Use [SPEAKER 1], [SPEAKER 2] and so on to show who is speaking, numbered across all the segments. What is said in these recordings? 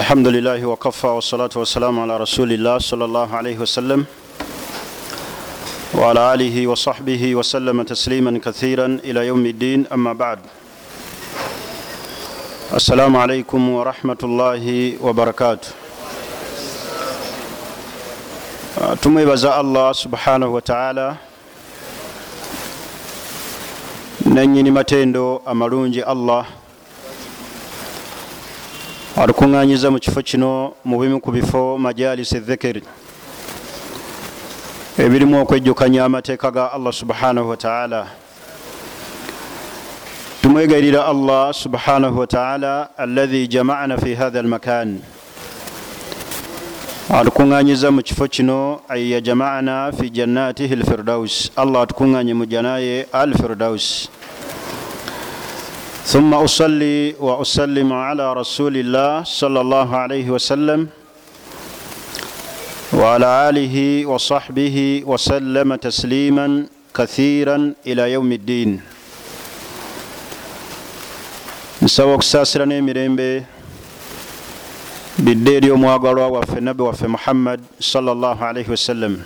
[SPEAKER 1] الحمد لله وكفى والصلاة والسلام على رسول الله صلى الله عليه وسلم وعلى آله وصحبه وسلم تسليما كثيرا إلى يوم الدين أما بعد السلام عليكم ورحمة الله وبركاته tumwebaza allah subhanahu wataala nanyini matendo amalungi allah. Atukuŋŋanyiza mu kifo kino mu bimu ku bifo majalisi dhikiri ebirimu okwejjukanya amateeka ga allah subhanahu wataala tumwegairira allah subhanahu wataala alladhi jamana fi hatha almakan. Atukuŋŋanyiza mu kifo kino ay yajamana fi jannatihi lfirdaus allah atukuŋŋanye mu janaye al firdaus ثم أصلي وأسلم على رسول الله صلى الله عليه وسلم وعلى آله وصحبه وسلم تسليما كثيرا إلى يوم الدين. Nsaba okusaasira n'emirembe bidde eri omwagalwa waffe nabbi waffe muhammad salaalaihi wasallam.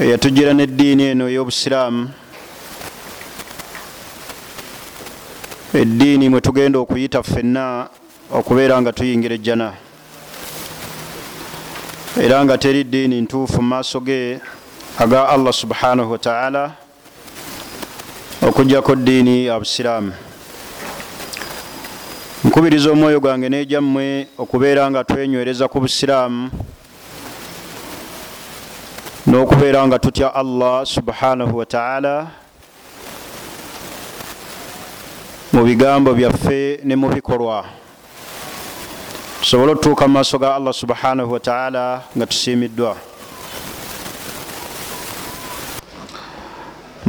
[SPEAKER 1] Eyatugira n'eddiini eno ey'obusiraamu. Eddiini mwe tugenda okuyita ffenna okubeera nga tuyingira ejjana era nga teri ddiini ntuufu mu maaso ge aga allah subhanahu wataala okugjako ddiini ya busiraamu. Nkubiriza omwoyo gwange n'ejyammwe okubeera nga twenywereza ku busiraamu n'okubeera nga tutya allah subhanahu wataala mu bigambo byaffe ne mu bikolwa. Tusobole otutuuka mu maaso ga allah subhanahu wataala nga tusiimiddwa.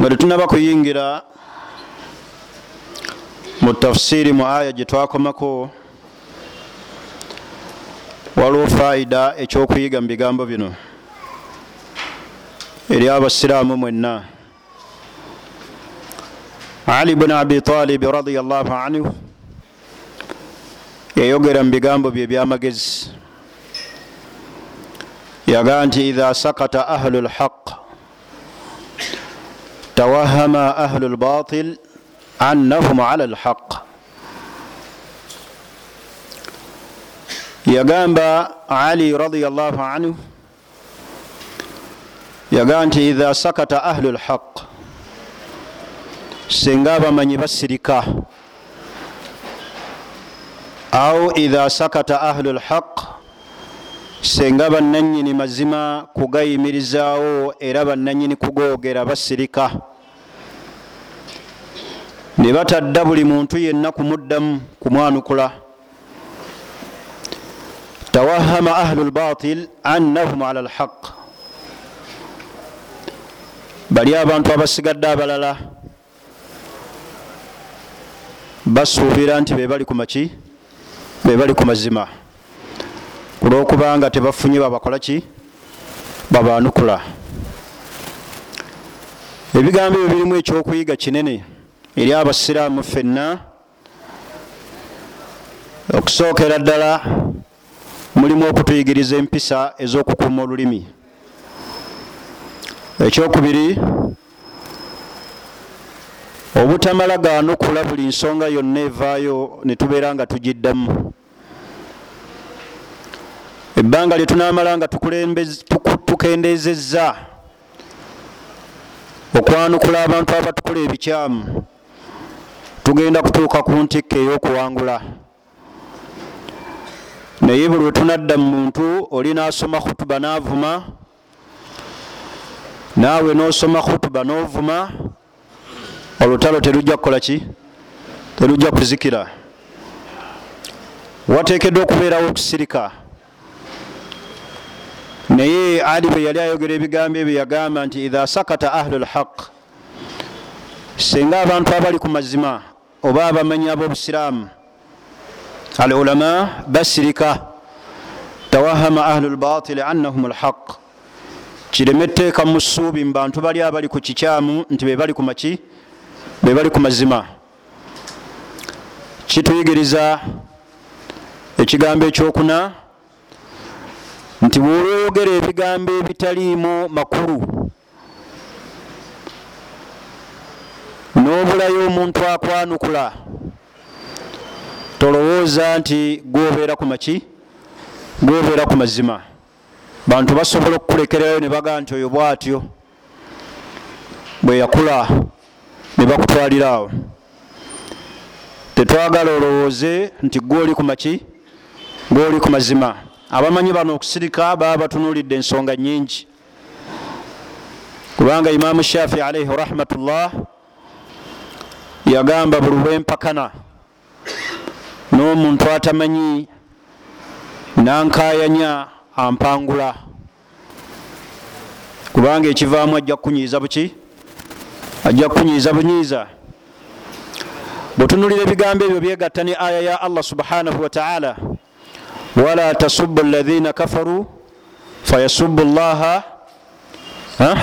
[SPEAKER 1] Nga tetunaba kuyingira mu tafsiri mu aya gye twakomako waliwo faida ekyokuyiga mu bigambo bino eri abasiraamu mwenna ali buni abi talibi radiallahu anhu yayogera mu bigambo bye ebyamagezi yaga nti idha sakata ahlu lhaq tawahama ahlu lbatil annahum ala lhaq yagamba ali radiallahu anhu yaga nti idha sakata ahlu lhaq singa abamanyi basirika. Au idha sakata ahlu lhaq singa bananyini mazima kugayimirizaawo era bananyini kugoogera basirika. Ne batadda buli muntu yenna kumuddamu kumwanukula tawahama ahlu lbatil annahum ala lhaq bali abantu abasigadde abalala basuubira nti bebali ku maki bebali ku mazima. Olwokubanga tebafunye babakola ki? Babanukula ebigambo ebyo birimu ekyokuyiga kinene eri abasiraamu ffenna. Okusookera ddala mulimu okutuyigiriza empisa ez'okukuuma olulimi. Ekyokubiri obutamala ganukula buli nsonga yonna evaayo netubeera nga tugiddamu. Ebbanga lyetunamala nga tukendezezza okwanukula abantu abatukola ebikyamu tugenda kutuuka ku ntikka ey'okuwangula. Naye buli wetunadda mu muntu oli nasoma khutuba navuma naawe nosoma khutuba novuma olutalo terujja kukola ki? Terujja kuzikira. Wateekeddwa okubeerawo okusirika. Naye ali bwe yali ayogera ebigambo ebyo yagamba nti idha sakata ahlu lhaq singa abantu abali ku mazima oba abamanyi ab'obusiraamu al ulama basirika. Tawahama ahlu lbatili annahum lhaq kireme etteeka mu ssuubi mu bantu bali abali ku kikyamu nti bebali ku maki bebali ku mazima. Kituyigiriza ekigambo ekyokuna nti bwolweyogera ebigambo ebitaliimu makulu n'obulayo omuntu akwanukula tolowooza nti gwobeera ku maki gwobeera ku mazima. Bantu basobola okukulekerayo ne bagaa nti oyo bwatyo bwe yakula ne bakutwalira awo. Tetwagala olowooze nti gwoli ku maki gwoli ku mazima. Abamanyi bano okusirika baba batunulidde ensonga nyingi kubanga imamu shafii alaihi rahmatullah yagamba buli lwempakana n'omuntu atamanyi nankayanya ampangula. Kubanga ekivaamu ajja kukunyiiza buki ajja kukunyiiza bunyiiza. Bwetunulira ebigambo ebyo byegatta ne aya ya allah subhanahu wataala wala tasubu alaina kafaru fayasubu llaha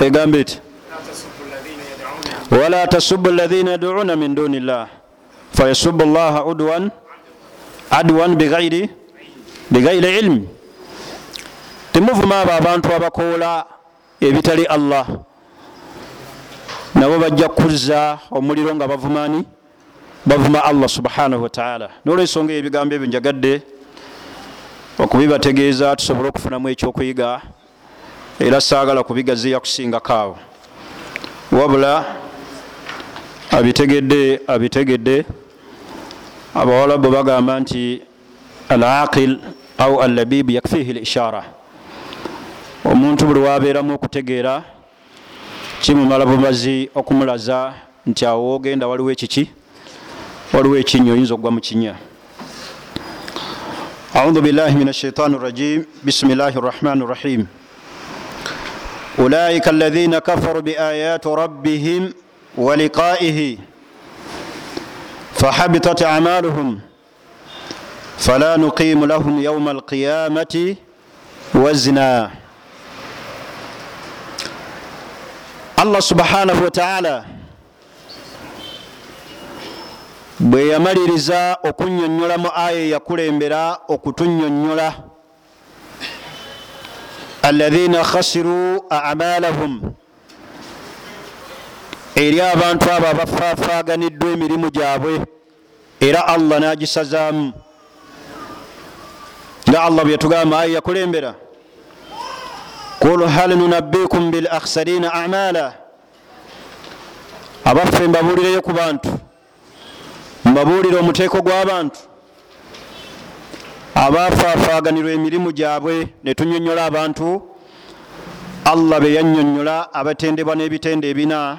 [SPEAKER 1] egambo eti. Wala tasubu alaina yaduuna min duni llah fayasubu llaha udwan adwan bighairi ilmi temuvuma abo abantu abakoola ebitali allah nabo bajja kuzza omuliro nga bavumani bavuma allah subhanahu wataala nolwensonga ebigambo ebyo njagadde okubibategeeza tusobole okufunamu ekyokuyiga era saagala kubigaziya kusingako awo. Wabula abitegedde abitegedde abawalabu bagamba nti alaqil au allabibu yakfihi lishara omuntu buli wabeeramu okutegeera kimumala bumazi okumulaza nti awo wogenda waliwo ekiki waliwo ekinya oyinza okugwa mu kinya أعوذ بالله من الشيطان الرجيم بسم الله الرحمن الرحيم أولئك الذين كفروا بآيات ربهم ولقائه فحبطت أعمالهم فلا نقيم لهم يوم القيامة وزنا allah subhanahu wataala bwe yamaliriza okunnyonnyola mu aya eyakulembera okutunnyonnyola alahina khasiruu amalahum eri abantu abo abafaafaganiddwa emirimu gyabwe era allah n'agisazaamu. Nga allah bwe yatugamba aya yakulembera kul hal nunabbikum bilakhsarina amala abaffe mbabuulireyo ku bantu. Mbabuulire omuteeko gw'abantu abaafaafaganirwa emirimu gyabwe ne tunyonyola abantu. Allah be yannyonnyola abatendebwa n'ebitende ebina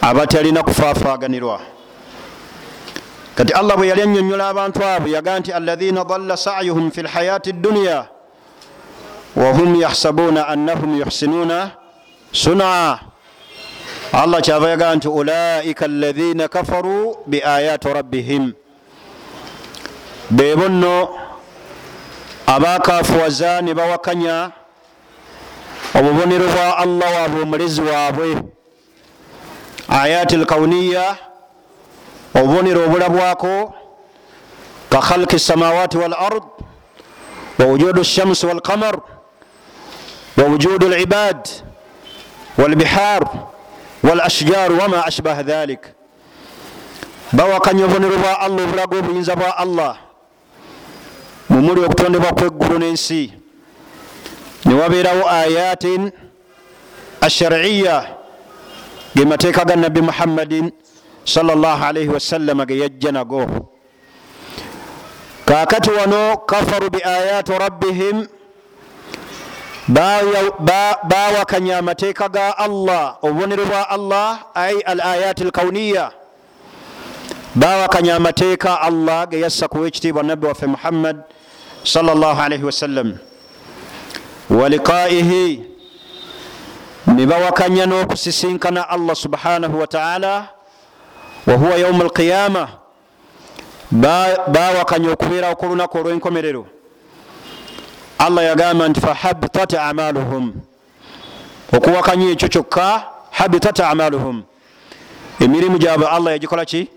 [SPEAKER 1] abatalina kufaafaaganirwa kati allah bwe yali annyonnyola abantu abo yaga nti alaina dalla sayuhum fi lhayaati dduniya wahum yahsabuuna annahum yuhsinuuna sunaa allah kyava yagaa nti ulaika alaina kafaru biayati rabbihim. Bebo nno abakafuwaza ne bawakanya obubonero bwa allah waabwe omulezi waabwe ayati lkauniya obubonero obulabwako ka khalki samawati wal ard wawujudu lshamsi walqamar wawujudu libad walbihar walashjaru wama ashbaha dhalik bawakanya obubonero bwa allah obulaga obuyinza bwa allah mumuli okutondebwa kweggulu n'ensi newabeerawo ayatin ashariya ge mateeka ga nabbi muhammadin salllahalaihi wasallama ge yajja nago kakati wano kafaru biayati rabbihim bawakanya amateeka ga allah obubonero bwa allah ai al ayati lkauniya bawakanya amateeka allah ge yassa kuwa ekitiibwa nabbi waffe muhammad salllahalaihi wasallam waliqaihi ne bawakanya n'okusisinkana allah subhanahu wataala wahuwa yauma alqiyama bawakanya okubeerawo ku lunaku olw'enkomerero allah yagamba nti fahabitat amaluhum. Okuwakanya ekyo kyokka habitat amaluhum. Emirimu gyabwe allah yagikola ki?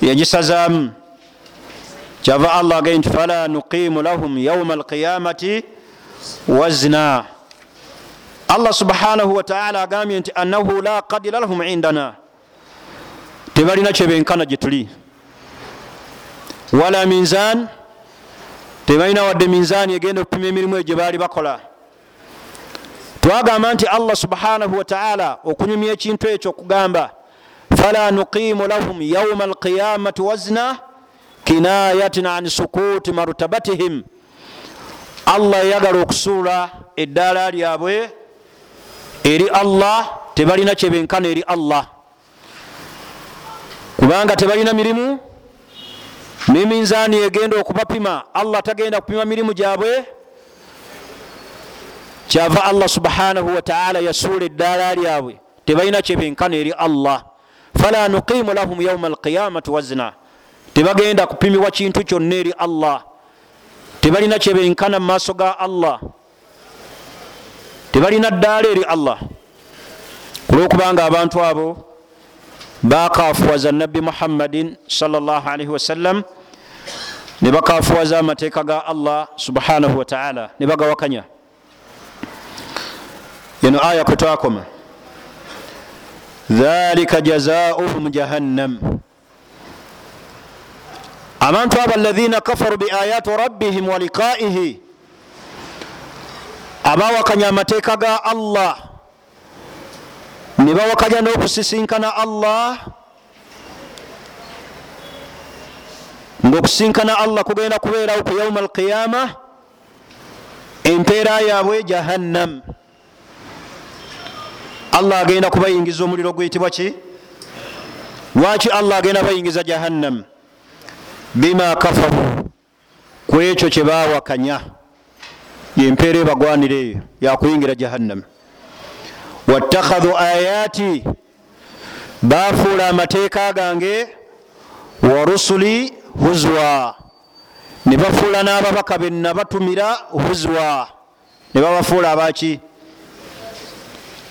[SPEAKER 1] Yagisazaamu. Kyava allah agaye nti fala nuqimu lahum yauma alqiyamati wazna. Allah subhanahu wataala agambye nti annahu la qadira lahum indana. Tebalina kyebenkana gyetuli wala minzan tebalina wadde minzaani egenda okupima emirimu egyo baali bakola. Twagamba nti allah subhanahu wataala okunyumya ekintu ekyo okugamba fala nuqimu lahum yauma alqiyamati wazna kinayatin an sukuti martabatihim. Allah yayagala okusuula eddaala lyabwe eri allah tebalina kyebenkana eri allah. Kubanga tebalina mirimu miminzaani egenda okubapima? Allah tagenda kupima mirimu gyabwe? Kyava allah subhanahu wataala yasuula eddaala lyabwe. Tebalina kyebenkana eri allah. Fala nuqimu lahum yauma alqiyamati wazna. Tebagenda kupimibwa kintu kyonna eri allah. Tebalina kyebenkana mu maaso ga allah. Tebalina ddaala eri allah. Kulwokubanga abantu abo bakafuwaza nabbi muhammadin salllahalaihi wasallam ne bakafuwaza amateeka ga allah subhanahu wataala ne bagawakanya eno aya kwetwakoma dhalika jazauhum jahannam. Abantu abo alaina kafaru biayati rabbihim wa liqaihi. Abawakanya amateeka ga allah ne bawakanya n'okusisinkana allah ngaokusinkana allah kugenda kubeerawo ku yauma alqiyama empeera yaabwe jahannam. Allah agenda kubayingiza omuliro guyitibwa ki? Lwaki allah agenda bayingiza jahannam? Bima kafaru. Ku ekyo kyebawakanya yempeera ebagwanira eyo yakuyingira jahannam wattakhadhu ayati bafuula amateeka gange wa rusuli huzwa. Ne bafuula n'ababaka benna batumira huzwa. Ne babafuula abaki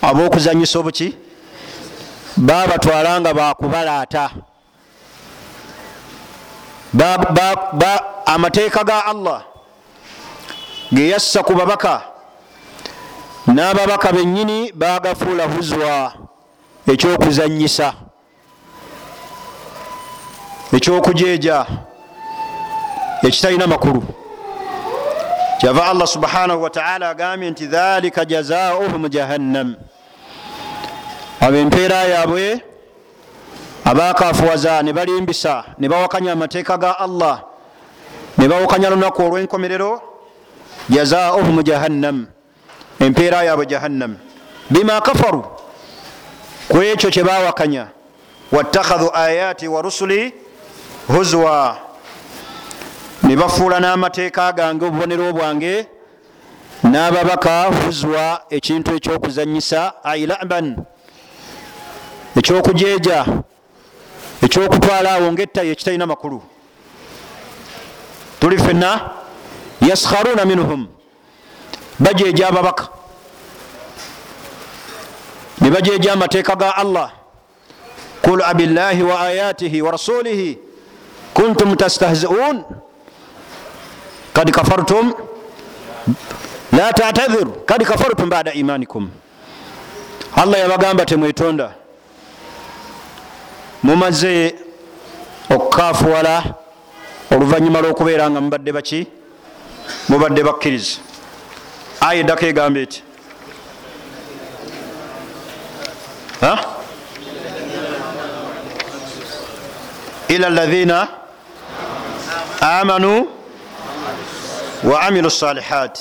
[SPEAKER 1] abokuzanyisa obuki? Babatwala nga bakubalaata amateeka ga allah geyassa ku babaka n'ababaka benyini bagafuula huzwa ekyokuzanyisa ekyokujeja ekitalina makulu. Kyava allah subhanahu wataala agambye nti dhalika jazauhum jahannam. Abo empeera yaabwe abakafuwaza ne balimbisa ne bawakanya amateeka ga allah ne bawakanya lunaku olw'enkomerero jazauhum jahannam empeera yaabwe jahannam. Bima kafaru. Ku ekyo kyebawakanya wattakhadhu ayati wa rusuli huzwa. Ne bafuula n'amateeka gange obubonero bwange n'ababaka huzwa ekintu ekyokuzanyisa ai laban ekyokujeja ekyokutwala awo ngaettayo ekitalina makulu. Tuli fenna yaskharuna minhum bajeja ababaka. Ne bajeja amateeka ga allah. Kul abillahi wa ayatihi wa rasulihi kuntum tastahziun. Kad kafartum la tatadhiru. Kad kafartum bada imanikum. Allah yabagamba temwetonda mumaze okukafuwala oluvanyuma lwokubeera nga mubadde baki? Mubadde bakkiriza aya eddako egamba eti ila lathina amanu wa amilu salihat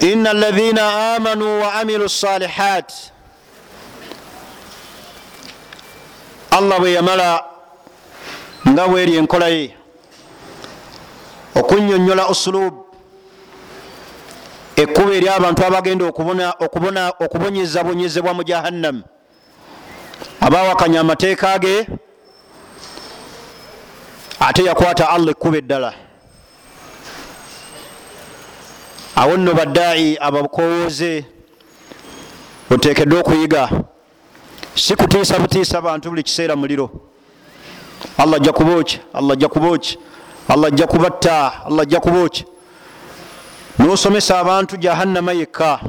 [SPEAKER 1] ina alathina amanu wa amilu salihat allah bwe yamala nga bweri enkola ye okunyonyola usulub ekkuba eri abantu abagenda okubonyezabonyezebwa mu jahannam. Abawakanya amateeka ge ate yakwata allah ekkuba eddala. Awo nno baddaai abakowooze oteekeddwa okuyiga. Si kutiisa butiisa bantu buli kiseera muliro. Allah ajja kubookya allah ajja kubookya allah ajja kubatta allah ajja kubookya nosomesa abantu jahannama yekka.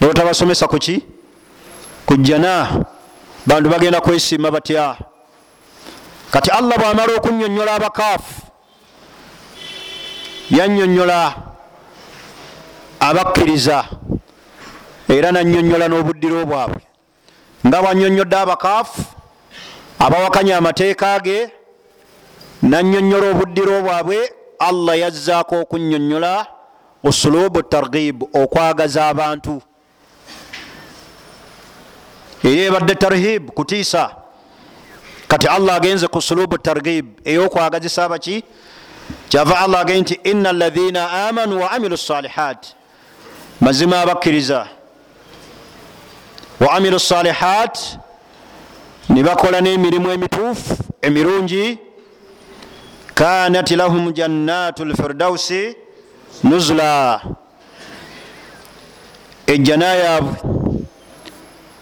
[SPEAKER 1] Notabasomesa kuki kujjana bantu bagenda kwesiima batya? Kati allah bwamala okunyonyola abakaafu yanyonyola abakkiriza era nanyonyola n'obuddiro bwabwe. Nga bwanyonyodde abakaafu abawakanya amateeka ge nanyonyola obuddiro bwabwe allah yazzaako okunyonyola usulubu targhib okwagaza abantu. Eri ebadde tarhib kutiisa. Kati allah agenze ku sulubu targhib eyokwagazisa abaki? Kyava allah agee nti ina alaina amanu wa amilu salihat mazima abakkiriza. Wa amilu salihat nibakola n'emirimu emituufu emirungi kanat lahum jannatu lfirdausi nuzula ejjana yaabwe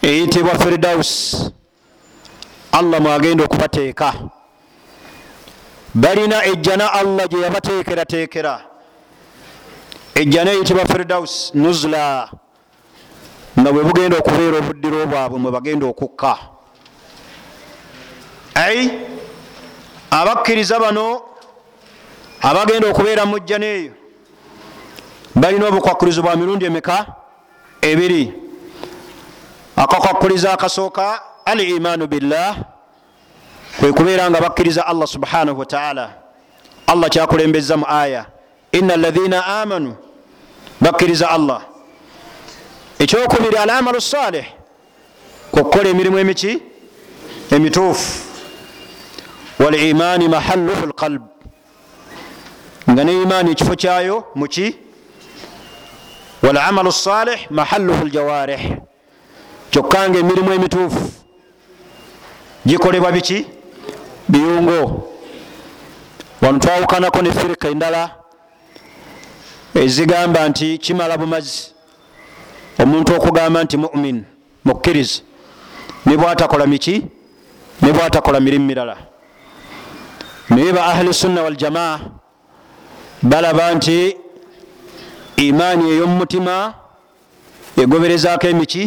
[SPEAKER 1] eyitibwa firdaus allah mwagenda okubateeka balina ejjana allah gye yabateekerateekera ejjana eyitibwa firdaus nuzula nga bwe bugenda okubeera obuddiro bwabwe mwe bagenda okukka ai abakkiriza bano abagenda okubeera mu jjana eyo balina obukwakulizo bwa mirundi emeka ebiri? Akakwakuliza akasooka al imaanu billah kwe kubeera nga bakkiriza allah subhanahu wataala allah kyakulembeza mu aya ina alaina amanu bakkiriza allah. Ekyokubiri al amalu salih kukukola emirimu emiki? Emituufu walimani mahalluhu lqalb nga ne imaani ekifo kyayo muki walamalu salih mahalluhu ljawarih kyokka nga emirimu emituufu gikolebwa biki biyungo wano twawukanako ne firika endala ezigamba nti kimala bumazi omuntu okugamba nti mumin mukkiriza ne bwatakola miki ne bwatakola mirimu mirala naye ba ahli sunna waljamaa balaba nti imaani ey'omumutima egoberezaako emiki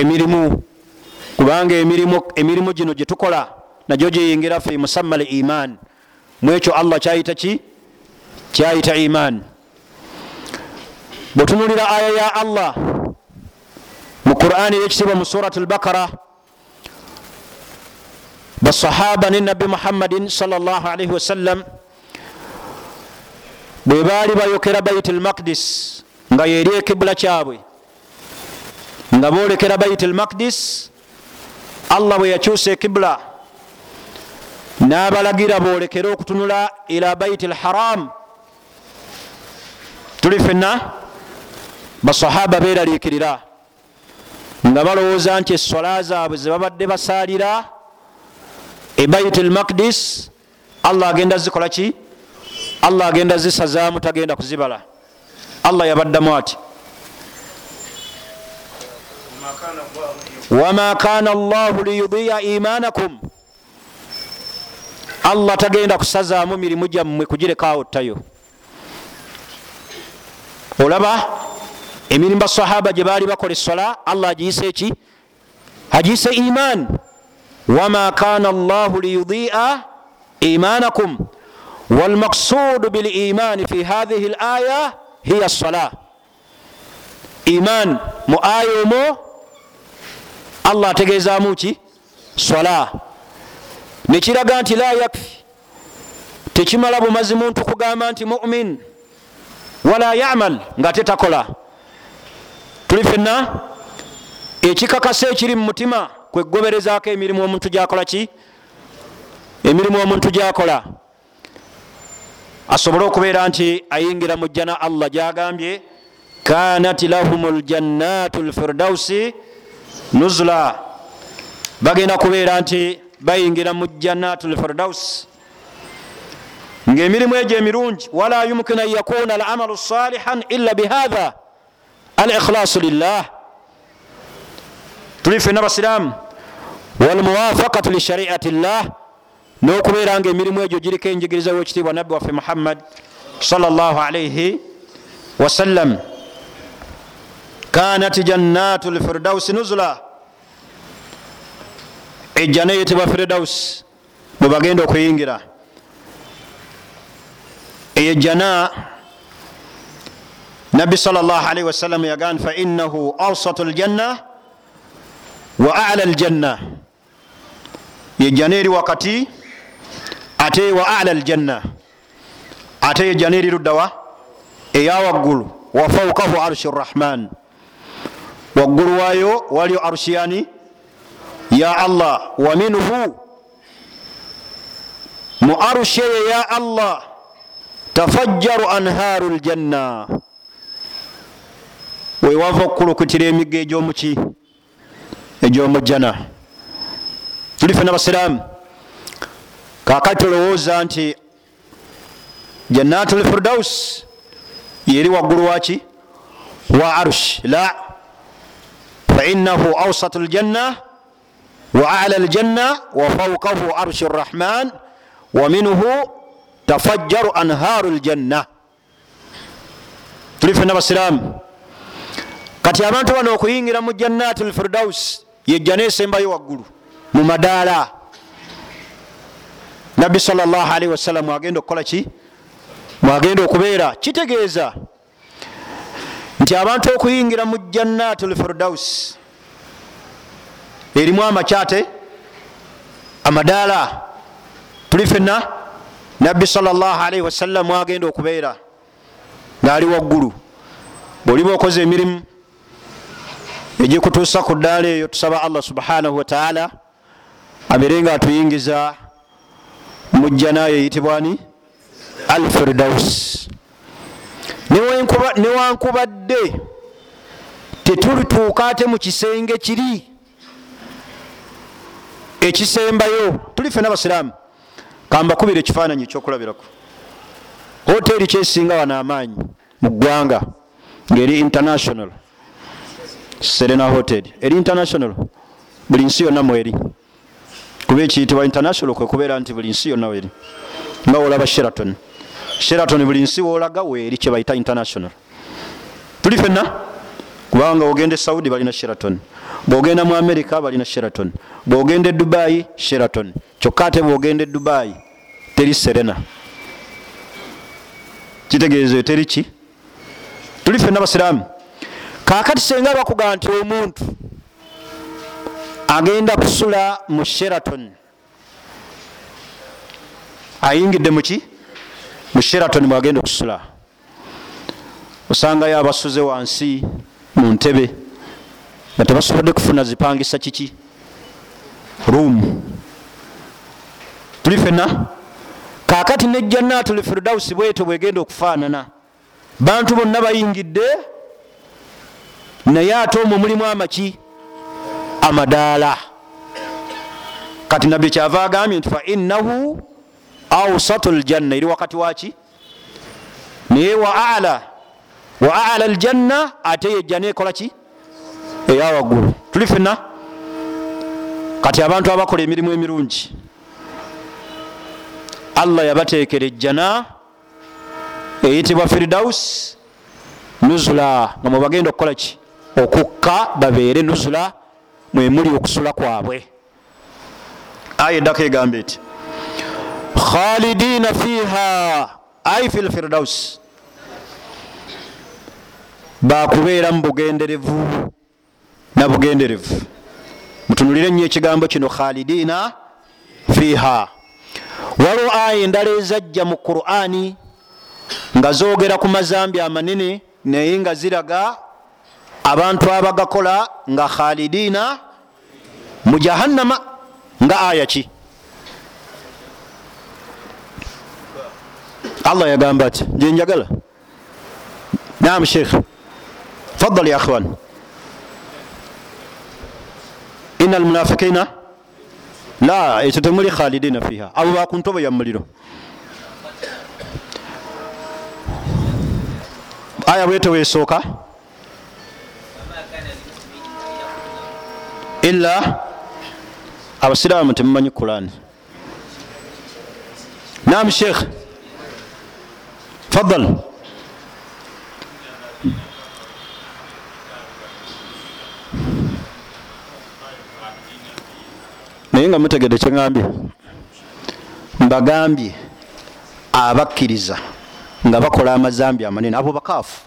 [SPEAKER 1] emirimu kubanga emirimu, gino gyetukola nagyo gyeyingira fe musamma l iman. Mwekyo allah kyayita ki kyayita iman. Bwetunulira aya ya allah mu qurani eyekitibwa mu surat albakara basahaba ne nabbi muhammadin salllahalaihi wasallam bwe baali bayokera bait lmaqdis nga yeri ekibula kyabwe. Nga bolekera bait lmaqdis allah bwe yakyusa ekibula n'abalagira bolekere okutunula ila bait lharam tuli fenna basahaba beraliikirira nga balowooza nti esola zaabwe zebabadde basaalira e bait lmaqdis allah agenda zikola ki? Allah agenda zisazaamu tagenda kuzibala. Allah yabaddamu ati? Wama kana llahu liyudiya imanakum. Allah tagenda kusazaamu mirimu gyammwe kugirekawo ttayo olaba emirimu basahaba gye baali bakola esola allah agiyise eki agiyise iman wama kana llahu liyudia imanakum walmaksudu bilimani fi hadhihi laya hiya sola iman mu aya omwo allah ategeezamu ki sola nekiraga nti la yakfi tekimala bumazi muntu kugamba nti mumin wala yamal nga ate takola tuli fenna ekikakasa ekiri mu mutima kwegoberezaako emirimu omuntu gyakola ki? Emirimu omuntu gyakola. Asobole okubeera nti ayingira mu jjana allah gyagambye kanat lahum ljannatu lfirdausi nuzula. Bagenda kubeera nti bayingira mu jannatu lfirdaus ngaemirimu egyo emirungi wala yumkinu an yakuna alamalu salihan illa bihatha al ikhlasu lillah. Tuli fena basiramu walmuwafakatu lishariati llah. N'okubeera nga emirimu egyo giriko enjigiriza wekitiibwa nabbi waffe muhammad salllah alaihi wasallam kanat jannatu lfirdausi nuzula. Ejjana eyitibwa firdaus bwebagenda okuyingira. Eyo ejjana nabbi salllah alaihi wasallam yagamba fainahu awsatu ljanna wa ala ljanna yejjana eri wakati ate wa ala ljanna ate yejjana eri luddawa eya waggulu wa faukahu arshi rrahman waggulu waayo waliyo arshiyani ya allah wa minhu. Mu arshi eyo ya allah tafajjaru anharu ljanna wewava okukulukutira emigga egyomuki egyomujjana tuli fena basiraamu kakati tolowooza nti jannatu lfirdaus yeri waggulu waki wa arsh. La. Fainahu awsatu ljanna wa ala ljanna wa faukahu arshi rrahman wa minhu tafajjaru anharu ljanna tuli fena basiraamu kati abantu bano okuyingira mu jannati lfirdaus yejjana esembayo waggulu mu madaala. Nabbi salllahalihi wasallam mwagenda okukola ki? Mwagenda okubeera. Kitegeeza nti abantu okuyingira mu jannati lfirdaus erimu amakyate amadaala tuli fenna nabbi salllahalihi wasallam mwagenda okubeera ngaali waggulu. Bwoliba okoze emirimu egikutuusa ku ddaala eyo tusaba allah subhanahu wataala abeere nga atuyingiza mu jjanayo eyitibwani al firdaus newankubadde tetulituuka ate mu kisenge kiri ekisembayo. Tuli fena basiraamu kambakubira ekifaananyi ekyokulabirako. Hoteri kyesinga wano amaanyi mu ggwanga ngaeri international. Serena hotel. Eri international. Buli nsi yonna mweri kuba ekiyitibwa international kwekubeera nti buli nsi yonna weri nga wolaba sheraton. Sheraton buli nsi wolaga weeri kyebayita international. Tuli fenna kubanga ogenda e saudi balina sheraton. Bwogenda mu america balina sheraton. Bwogenda e dubai sheraton. Kyokka ate bwogenda e dubai teri serena. Kitegeezo teri ki? Tuli fenna basiraamu. Kakati senga bakugamba nti omuntu agenda kusula mu sheraton. Ayingidde muki mu sheraton mwagenda okusula. Osangayo abasuze wansi mu ntebe nga tebasobodde kufuna zipangisa kiki? Ruumu tuli fenna kakati nejjanaatu lfirdausi bweto bwegenda okufaanana. Bantu bonna bayingidde naye ate omwo mulimu amaki amadaala. Kati nabbi kyava agambye nti fainahu ausatu ljanna eri wakati waki naye wa ala wa ala ljanna ate yejjana ekola ki? Eya waggulu. Tuli fena kati abantu abakola emirimu emirungi allah yabatekera ejjana eyitibwa firdaus nuzula. Nga mwebagenda okukola ki? Okukka babeere nuzula mwemuli okusula kwabwe. Aya eddako egamba eti khalidina fiha ai fi lfirdaus bakubeera mu bugenderevu nabugenderevu mutunulire nnyo ekigambo kino khalidina fiha. Waliwo aya endala ezajja mu qurani nga zogera ku mazambi amanene naye nga ziraga abantu abagakola nga khalidina mu jahannama nga aya ki? Allah yagamba ati gyenjagala nam sheikh. Fadal ya akhwan. Ina almunafikina la ekyo temuli khalidina fiha. Abo bakuntobo ya muliro. Aya bwete wesooka illa abasiraamu temumanyi kurani nam sheikh. Fadal naye nga mutegede kyeŋambye mbagambye abakkiriza nga bakola amazambi amanene abo bakaafu.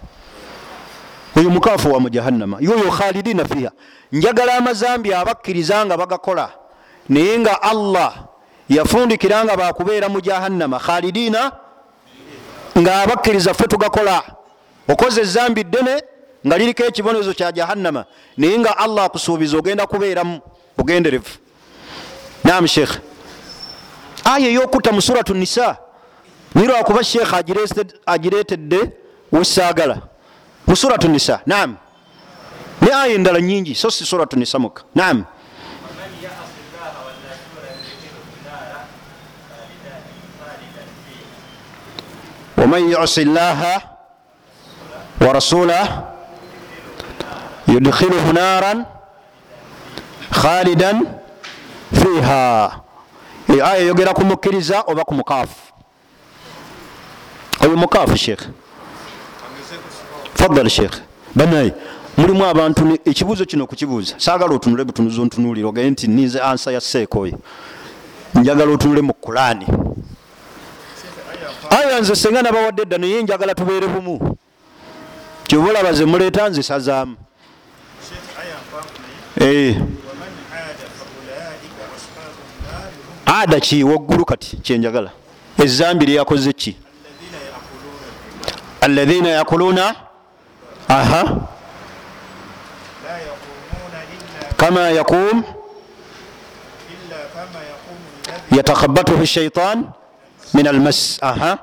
[SPEAKER 1] Oyo mukaafu wa mujahannama yoyo khalidina fiha njagala amazambi abakkiriza nga bagakola naye nga allah yafundikira nga bakubeera mu jahannama. Khalidina nga abakkiriza ffe tugakola. Okoze ezambi ddene nga liriko ekibonezo kya jahannama. Naye nga allah akusuubiza ogenda kubeeramu bugenderevu. Nam sheekh aya eyokutta mu suratu nisa nirwakuba sheekh agiretedde wesaagala mu suratu nisa nam ne aya endala nyingi so si suratu nisa muka nam waman yusi llaha wa rasulah yudkhiluhu naran khalidan fiha aya eyogera kumukkiriza oba ku mukaafu. Oyo mukaafu sheekh fadal sheekh banaye mulimu abantu ekibuuzo kino okukibuuza saagala otunule butunuza ontunuulire ogende nti nize ansa ya seeka oyo njagala otunule mu kulaani aya nze senga nabawadde edda naye njagala tubeere bumu. Kyoba olaba ze muleeta nze sazaamu ada ki? Waggulu kati kyenjagala ezambi lyeyakoze ki? Alaina yakuluna? Aha. Kama yaqum yatakhabatuhu shaitan من المسأة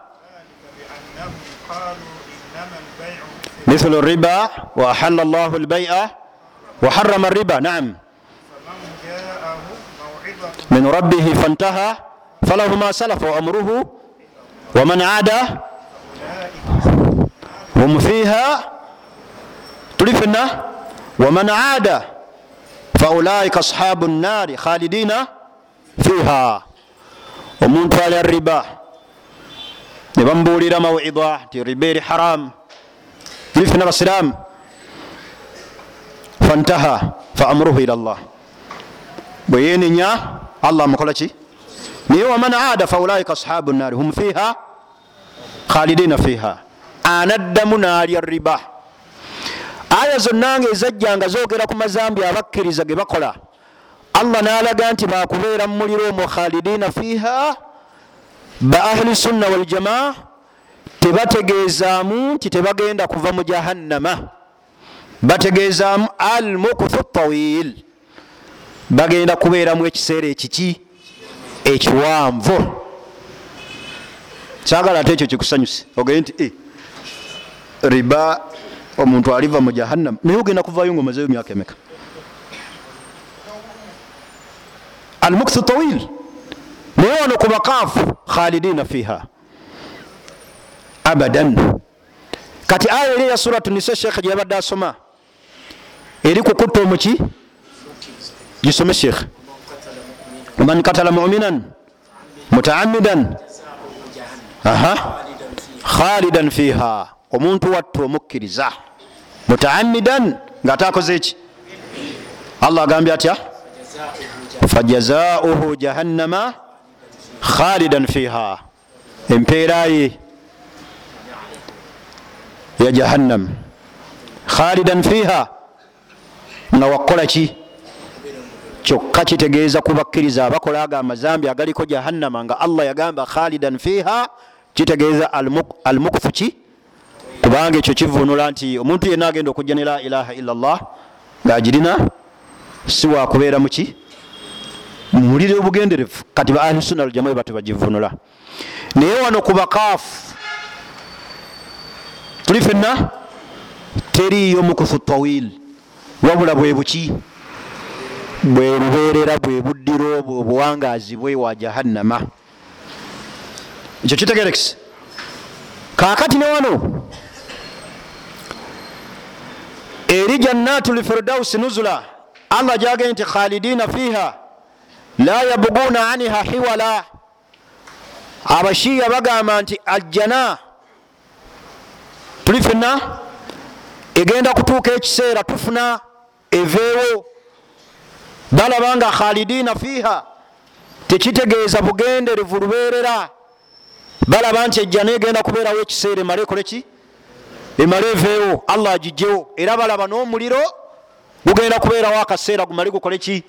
[SPEAKER 1] مثل الربا وأحل الله البيع وحرم الربا. نعم. من ربه فانتهى فله ما سلف وأمره ومن عاد هم فيها. tuli fenna waman aada faulaika ashabu nnaari khalidina fiha omuntu alya riba ne bamubuulira mawida ti riba eri haramu tuli fena abasiraamu fantaha fa amruhu ila llah bwe yenenya allah amukola ki? Naye waman aada faulaika ashabu nnaari hum fiiha khalidina fiiha. Anaddamu naalya riba aya zonna nga ezajjanga zoogera ku mazambi abakkiriza ge bakola allah nalaga nti bakubeera mu muliro omwo khalidina fiha ba ahli sunna waljamaa tebategeezaamu nti tebagenda kuva mu jahannama. Bategeezaamu al mukuthu tawil bagenda kubeeramu ekiseera ekiki? Ekiwanvu. Kyagala ate ekyo kikusanyuse. Ogende nti e, riba omuntu aliva mu jahannama. Naye ogenda kuvayo nga omazeyo emyaka emeka almukthu tawil naye wano ku bakaafu khalidina fiha abadan kati aya eri eya suratu nisa sheekha gyeyabadde asoma eri kukutta omuki gisome sheekh man katala muminan mutaamidan aha khalidan fiha omuntu watta omukkiriza mutaamidan ngaate akoze eki allah agambye atya fajazauhu jahannama khalidan fiha empeeraye ya jahannam. Khalidan fiha. Nga wakola ki? Kyokka kitegeeza kubakkiriza abakola ago amazambi agaliko jahannama nga allah yagamba khalidan fiha kitegeeza almukfu ki? Kubanga ekyo kivunula nti omuntu yenna agenda okujja ne la ilaha illa llah ngaagirina si wakubeera muki muliro obugenderevu kati ba ahlusuna aljamai bati bagivunula naye wano ku bakaafu tuli fenna teriyo mukufu tawil. Wabula bwe buki? Bwe lubeerera bwe buddiro bwe obuwangaazi bwe wa jahannama. Ekyo kitegerekisi kakati ne wano eri jannatu lfirdausi nuzula allah jagee nti khalidina fiha la yabuguna aniha hiwala. Abashiya bagamba nti ajjana. Tuli fenna egenda kutuuka ekiseera tufuna eveewo. Balaba nga khalidina fiiha. Tekitegeeza bugenderevu lubeerera. Balaba nti ejjana egenda kubeerawo ekiseera emale ekoleki emale eveewo. Allah agijjewo era balaba n'omuliro gugenda kubeerawo akaseera gumale gukoleki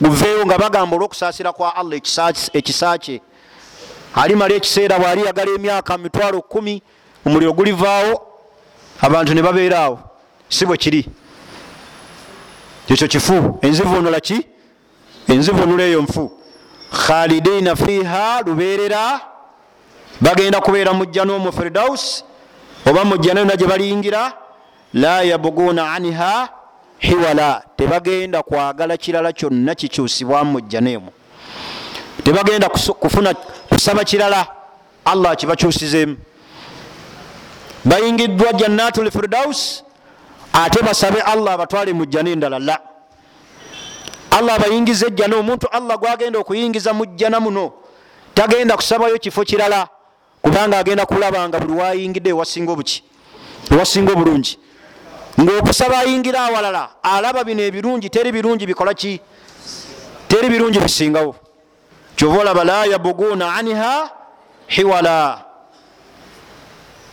[SPEAKER 1] guveewo nga bagamba olwokusaasira kwa allah ekisa kye. Alimala ekiseera bwali yagala emyaka mitwalo kumi omuliro gulivaawo abantu ne babeeraawo si bwe kiri. Ekyo kifu. Enzivunula ki? Enzivunula eyo nfu. Khalidina fiha lubeerera. Bagenda kubeera mujja n'omu firdaus oba mujja nayona gye baliyingira. La yabuguna aniha hiwala tebagenda kwagala kirala kyonna kikyusibwa mujja neemu tebagenda kufuna kusaba kirala allah akibakyusizeemu bayingiddwa jannatul firdaus ate basabe allah abatwale mujjana endala la. Allah abayingiza ejjana omuntu allah gwagenda okuyingiza mujjana muno. Tagenda kusabayo kifo kirala kubanga agenda kulaba nga buli wayingidde ewasinga obuki ewasinga obulungi ngaokusaba ayingira awalala alaba bino ebirungi teri birungi bikola ki? Teri birungi bisingawo. Kyova olaba la yabuguna aniha hiwala.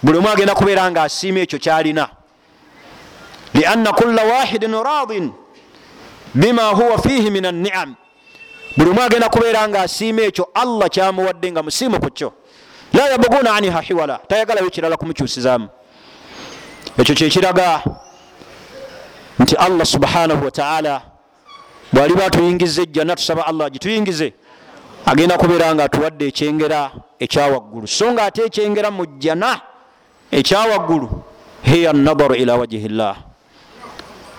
[SPEAKER 1] Buli omu agenda kubeera nga asiima ekyo kyalina. Lianna kulla wahidin radin bima huwa fihi min anniam buli omu agenda kubeera nga asiima ekyo allah kyamuwadde nga musiimu ku kyo. La yabuguna aniha hiwala. Tayagalayo kirala kumukyusizaamu. Ekyo kyekiraga nti allah subhanahu wataala bwali batuyingiza ejjana tusaba allah gituyingize agenda kubeera nga atuwadde ekyengera ekyawaggulu so nga ate ekyengera mu jjana ekyawaggulu hiya nadaru ila wajihi llah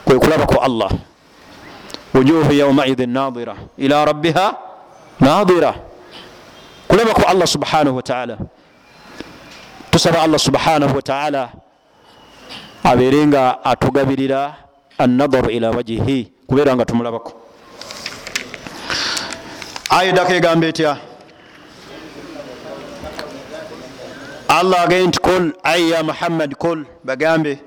[SPEAKER 1] kwe kulabako allah. Wujuhu yaumaidin nadira ila rabbiha nadira kulabako allah subhanahu wataala tusaba allah subhanahu wataala abeere nga atugabirira annadaru ila wajihi kubeera nga tumulabako. Aya eddako egamba etya? Allah agee nti kul ai ya muhammad kul bagambe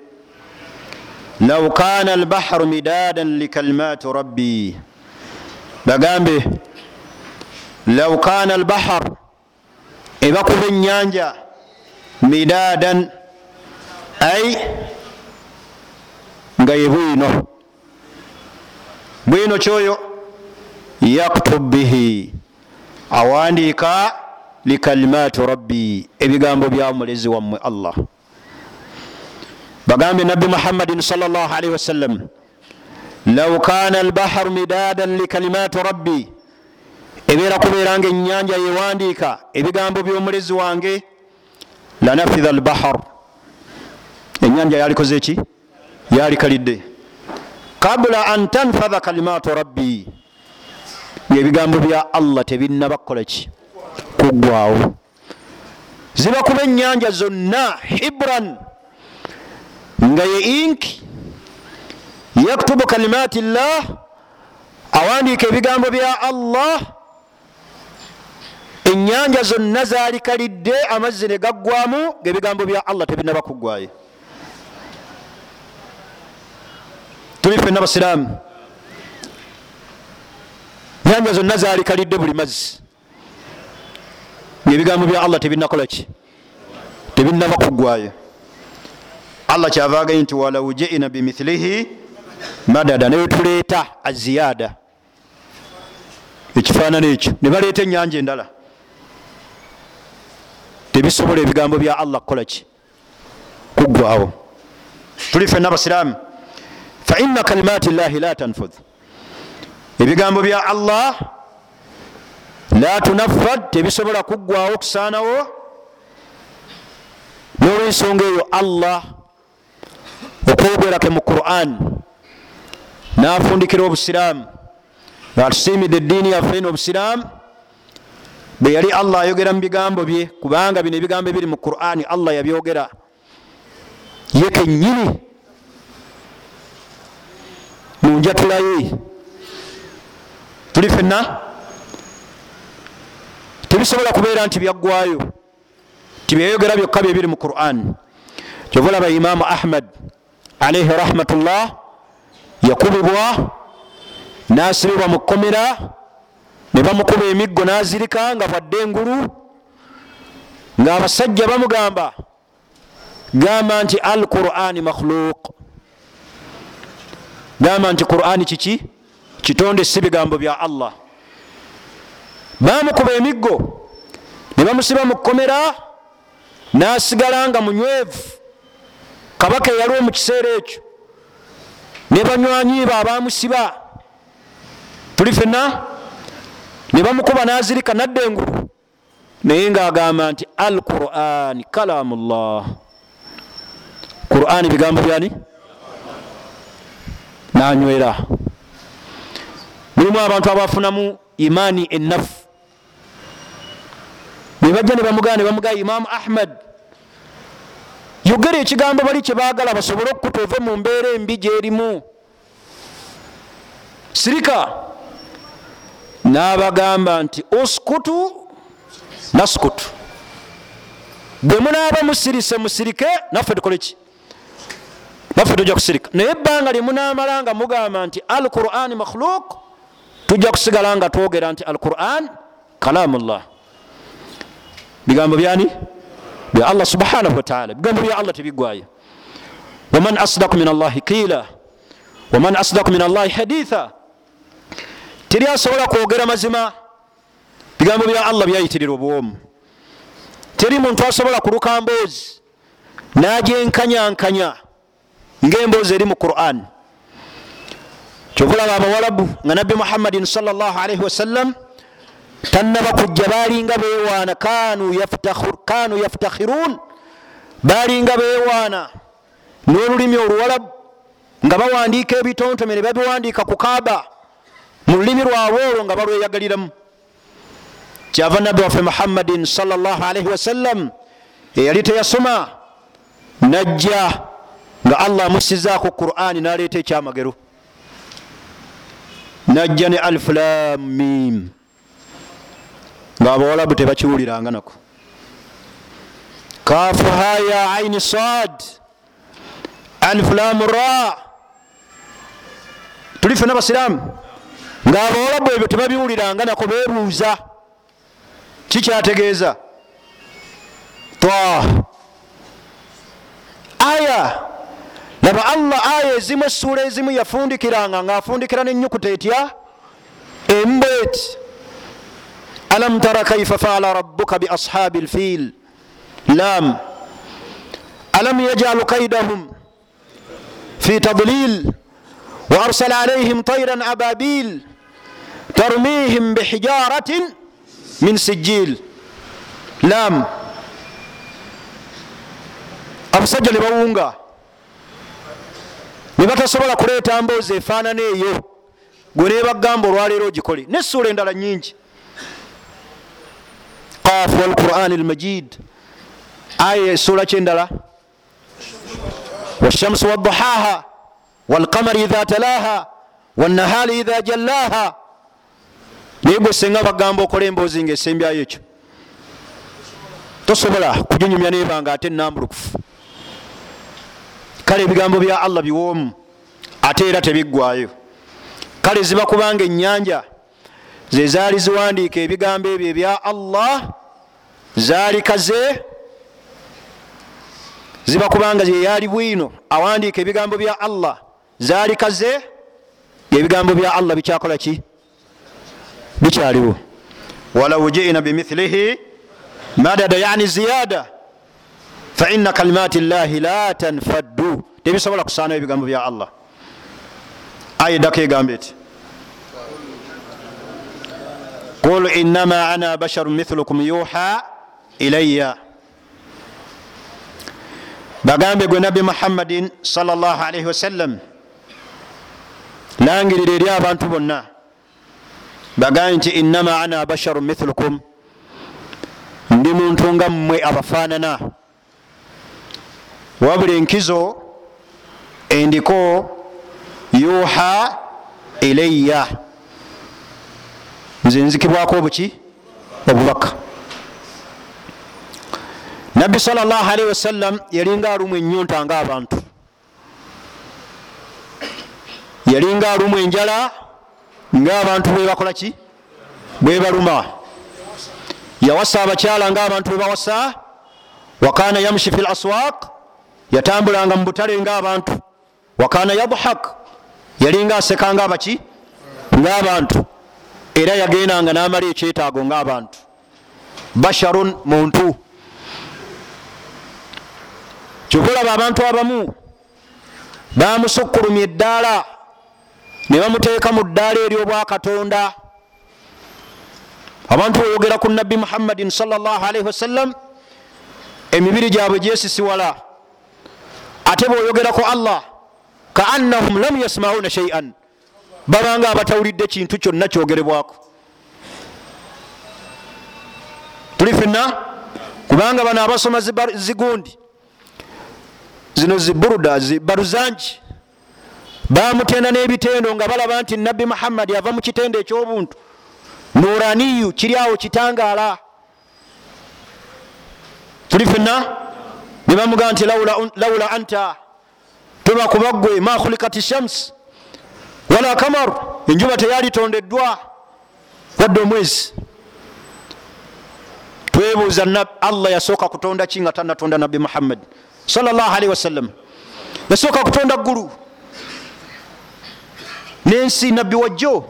[SPEAKER 1] law kana albahru midadan likalimati rabbi. Bagambe law kana albahar ebakuba enyanja midadan ai nga ye bwino. Bwino kyoyo yaktub bihi. Awandiika likalimati rabbi ebigambo bya mulezi wammwe allah. Bagambye nabbi muhammadin salllahalihi wasallam law kana albaharu midadan likalimati rabbi. Ebeera kubeeranga enyanja yewandiika ebigambo byomulezi wange lanafidha albahar enyanja yalikoze eki yalikalidde kabula an tanfadha kalimatu rabbi ngaebigambo bya allah tebinaba kukolaki kuggwawo ziba kuba enyanja zonna hibran nga ye inki yaktubu kalimati llah awandiika ebigambo bya allah enyanja zonna zalikalidde amazzi ne gaggwamu ngaebigambo bya allah tebinaba kuggwayo tuli fenna basiraamu nyanja zonna zalikalidde buli mazzi. Ngaebigambo bya allah tebinakolaki tebinaba kuggwayo allah kyava agaye nti walau jiina bimithilihi madada newetuleeta aziyada ekifaanana ekyo ne baleeta enyanja endala. Tebisobola ebigambo bya allah kukolaki kuggwawo tuli fenna basiraamu faina kalimati llahi la tanfud ebigambo bya allah la tunaffad tebisobola kuggwawo kusaanawo. Nolwensonga eyo allah okwogerake mu quran nafundikira obusiraamu. Atusiimidde eddiini yaffe n'obusiraamu bwe yali allah ayogera mu bigambo bye kubanga bino ebigambo ebiri mu qurani allah yabyogera. Ye kennyini munjatulaye tuli fenna tebisobola kubeera nti byaggwayo tibyeyogera byokka byebiri mu quran kyova olaba imamu ahmad alaihi rahmatullah yakubibwa nasibibwa mu kkomera ne bamukuba emiggo nazirika nga bwadde engulu ngaabasajja bamugamba gamba nti al qurani makhluq gamba nti qurani kiki? Kitonde si bigambo bya allah. Bamukuba emiggo ne bamusiba mu kkomera nasigala nga munywevu. Kabaka eyaliwo mu kiseera ekyo. Ne banywanyiba abamusiba tuli fenna ne bamukuba nazirika nadda engulu. Naye ngaagamba nti al quran kalamullah. Qurani bigambo byani nanywera. Mulimu abantu abafunamu imaani enafu nebajja nebamugana nebamugaa imamu ahmad. Yogera ekigambo bali kyebagala basobole okukuta ove mu mbeera embi gyerimu. Sirika nabagamba nti uskutu naskutu. Bwe munaaba musirise musirike naffe tukoleki naffe tujja kusirika naye ebbanga lyemunamala nga mugamba nti al quran makhluk tujja kusigala nga twogera nti al quran kalamullah bigambo byani? Bya allah subhanahu wataala bigambo bya allah tebigwayo waman asdaku min allahi kiila waman asdaku min allahi haditha. Teri asobola kwogera mazima bigambo bya allah byayitirira obwomu teri muntu asobola kuluka mboozi nagyenkanyankanya ngaemboozi eri mu quran. Kyokulaba abawalabu nga nabbi muhammadin salllahalaihi wasallam tannaba kujja balinga bewaana kanu yaftakhirun. Balinga bewaana n'olulimi oluwalabu nga bawandiika ebitontome ne babiwandiika ku kaaba. Mu lulimi lwabwe olwo nga balweyagaliramu. Kyava nabbi waffe muhammadin salllahalaihi wasallam eyali teyasoma najja nga allah amusizaako qurani naleeta ekyamagero. Najja ne alfulamim ngaabawalabu tebakiwuliranga nako. Kafuha ya aini sad alfulamu ra. Tuli fena basiramu ngaabawalabu ebyo tebabiwuliranga nako bebuuza kikyategeeza ta aya laba allah aya ezimu essuula ezimu yafundikiranga ngaafundikira nenyukuta etya? Emu bweti alam tara kaifa faala rabbuka biashabi lfiil lam alam yajalu kaidahum fi tadlil? وارسل عليهم طيرا ابابيل ترميهم بحجاره من سجيل لام abasajja ne bawunga ne batasobola kuleeta mboozi efaanana eyo. Gwe nebagamba olwaleero ogikole nessuula endala nyingi qaf walquran almajid aya essuula kyendala. Washamsu wadduhaha walqamari idha talaha wannahali idha jallaha naye gwe senga bagamba okola emboozi nga esembyayo ekyo. Tosobola kuginyumya nebanga ate enambulukufu kale ebigambo bya allah biwoomu ate era tebiggwayo kale ziba kubanga enyanja zezaali ziwandiika ebigambo ebyo ebya allah zaali kaze ziba kubanga yeyali bwino awandiika ebigambo bya allah zaali kaze ebigambo bya allah bikyakola ki? Bikyaliwo. Walau jiina bimithilihi madada yani ziyada faina kalimati llahi la tanfaddu tebisobola kusaanayo ebigambo bya allah aya eddako egamba eti qul inama ana basharu mithlukum yuha ilaya bagambe gwe nabbi muhammadin salllah alaihi wasallam langirira eri abantu bonna bagambe nti inama ana basharu mithlukum ndi muntu nga mmwe abafaanana wabula enkizo endiko yuha ilaya nze nzikibwako obuki? Obubaka. Nabbi salllahalihi wasallam yalinga alumu enyonta nga abantu yalinga alumu enjala ngaabantu bwebakola ki? Bwebaluma yawasa abakyala ngaabantu bwebawasa wakana yamshi fi laswaq yatambulanga mu butale ngaabantu wakana yadhak yalinga aseka ngaabaki ngaabantu era yagendanga namala ekyetaago ngaabantu basharun muntu. Kyokulaba abantu abamu bamusukkulumya eddaala ne bamuteeka mu ddaala eryobwakatonda abantu oyogera ku nabbi muhammadin salllahalaihi wasallam emibiri gyabwe gyesisiwala ate bweoyogera ku allah kaannahum lam yasmauna shaian babanga abatawulidde kintu kyonna kyogerebwako. Tuli fenna kubanga bano abasoma zigundi zino ziburuda zibaruzanji bamutenda n'ebitendo nga balaba nti nabbi muhammadi ava mu kitendo ekyobuntu. Nuraniyu kiri awo kitangaala. Tuli fenna nebamugaa nti laula anta tuba kubaggwe ma khulikat shams wala kamaru enjuba teyalitondeddwa wadde omwezi. Twebuuza allah yasooka kutonda ki nga tanatonda nabbi muhammadi salllahalihi wasallam yasooka kutonda ggulu. Nensi nabbi wajjo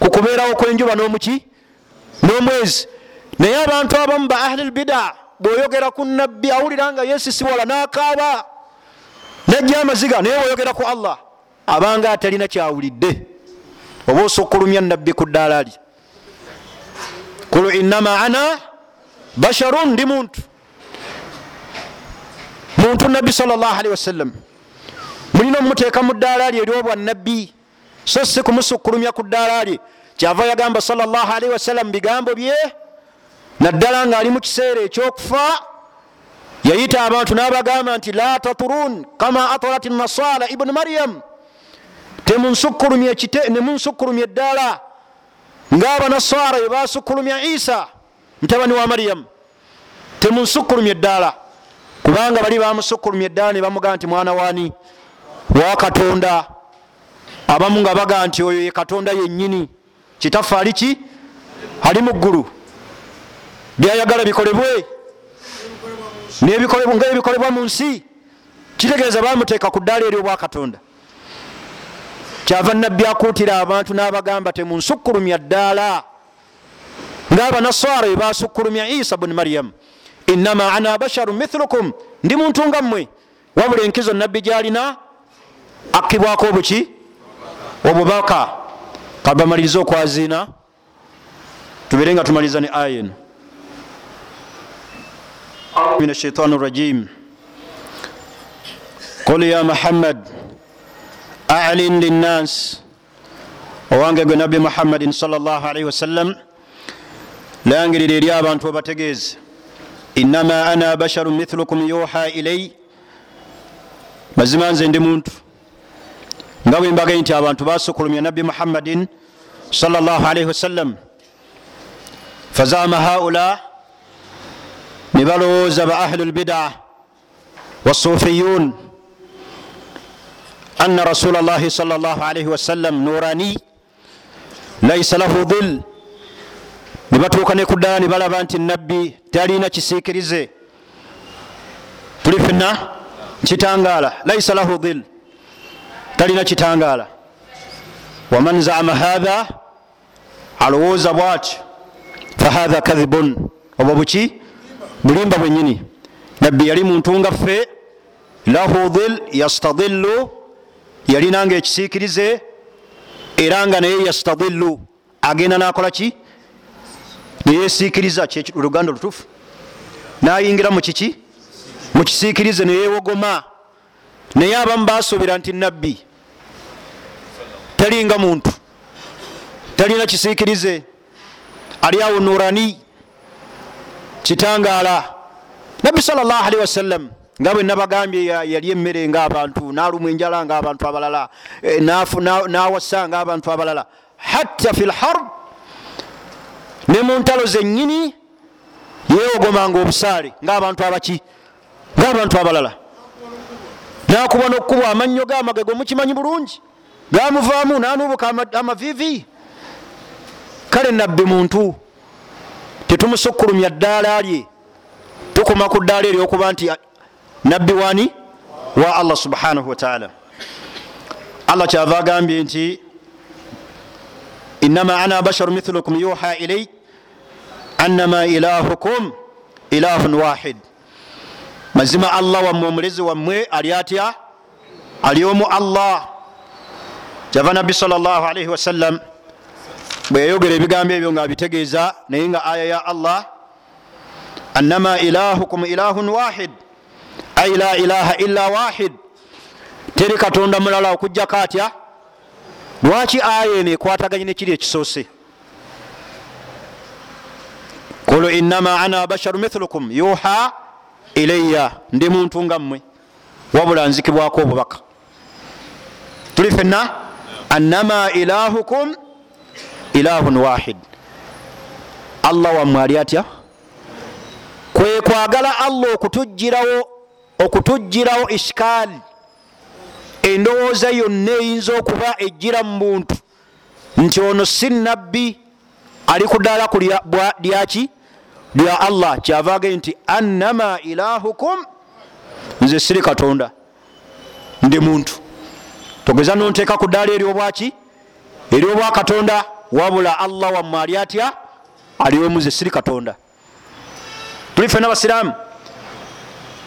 [SPEAKER 1] kukubeerawo kwenjuba nomuki n'omwezi. Naye abantu abamu ba ahli lbida bweoyogera ku nabbi awulira nga yesisiwala nakaaba najja amaziga naye bweoyogera ku allah abanga atalina kyawulidde. Oba osukkulumya nabbi ku ddaala li kulu innama ana basharun ndi muntu. Muntu nabbi salllahalihi wasallam mulina omumuteeka mu ddaala lye eryobwanabbi so si kumusukkulumya ku ddaala lye. Kyava yagamba salllahalihi wasallam bigambo bye naddala ngaali mu kiseera ekyokufa yayita abantu n'abagamba nti la taturun kama atarat nasara ibuni maryam. Temunsukkulumya eddaala ngaabanasara bebasukkulumya isa mutabani wa maryamu temunsukkulumya eddaala kubanga bali bamusukkulumya eddaala ne bamugamba nti mwana wani wa katonda. Abamu nga baga nti oyo ye katonda yennyini. Kitaffe ali ki? Ali mu ggulu byayagala bikolebwe. Nga ebikolebwa mu nsi kitegeeza bamuteeka ku ddaala eryobwakatonda kyava nabbi akuutira abantu n'abagamba temunsukkulumya ddaala. Ngaabanaswara ebasukkulumya isa buni maryamu innama ana basharu mithlukum. Ndi muntu nga mmwe. Wabula enkizo nabbi gyalina akibwako obuki? Obubaka. Kabamalirize okwaziina. Tubere nga tumaliriza ne aya eno من الشيطان الرجيم قل يا محمد أعلن للناس owange gwe nabbi muhammadin salllahalaihi wasallam layangirira eri abantu obategeeze innama ana basharu mithlukum yuha ilai mazima nze ndi muntu nga bwe mbagaye nti abantu basukulumya nabbi muhammadin salllahalaihi wasallam fazama haula ne balowooza ba ahlu lbida wasufiyun anna rasula llahi sal llah alaihi wasallam nurani laisa lahu dhil. Ne batuuka ne kuddala ne balaba nti nabbi talina kisiikirize tuli fenna kitangaala laisa lahu dhil talina kitangaala. Waman zama hatha alowooza bwati fahatha kadhibun. Obwo buki bulimba bwenyini. Nabbi yali muntu nga ffe. Lahu dhil yastadillu yalinanga ekisiikirize. Era nga naye yastadillu agenda nakola ki? Neyesiikiriza oluganda olutufu nayingira mukiki mukisiikirize neyewogoma naye abamu basuubira nti nabbi talinga muntu. Talina kisiikirize. Ali awo nurani kitangaala. Nabbi salllahalihi wasallam nga bwe nabagambye yali emmere ngaabantu nalumu enjala ngaabantu abalala nawasa ngaabantu abalala hatta fi lharb ne mu ntalo zenyini yewogomanga obusaale ngaabantu abaki ngaabantu abalala. Nakuba nokukubwa amannyo gamagego mukimanyi bulungi gamuvaamu nanubuka amavivi kale nabbi muntu tetumusukkulumya ddaala lye. Tukoma ku ddaala eryokuba nti nabbi wani? Wa allah subhanahu wataala allah kyava agambye nti inama ana basharu mithlukum yuha ilay annama ilahukum ilahun wahid. Mazima allah wammwe omulezi wammwe ali atya? Ali omu allah. Kyava nabbi salllahalaihi wasallam bwe yayogera ebigambo ebyo nga abitegeeza naye nga aya ya allah annama ilahukum ilahun wahid ai la ilaha illa wahid. Teri katonda mulala okujjako atya lwaki aya eno ekwataganye nekiri ekisoose? Kulu inama ana basharu mithlukum yuha ilaya ndi muntu nga mmwe wabula nzikibwako obubaka. Tuli fenna annama ilahukum ilahun wahid. Allah wammwe ali atya? Kwe kwagala allah okutugirawo okutugirawo ishikaali endowooza yonna eyinza okuba ejjira mu muntu nti ono si nabbi ali ku ddaala ku lyaki lya allah. Kyava age nti annama ilahukum. Nze siri katonda. Ndi muntu. Togeza nonteeka ku ddaala eryobwaki eryobwakatonda wabula allah wammwe ali atya? Aliwemu nze siri katonda. Tuli fena basiraamu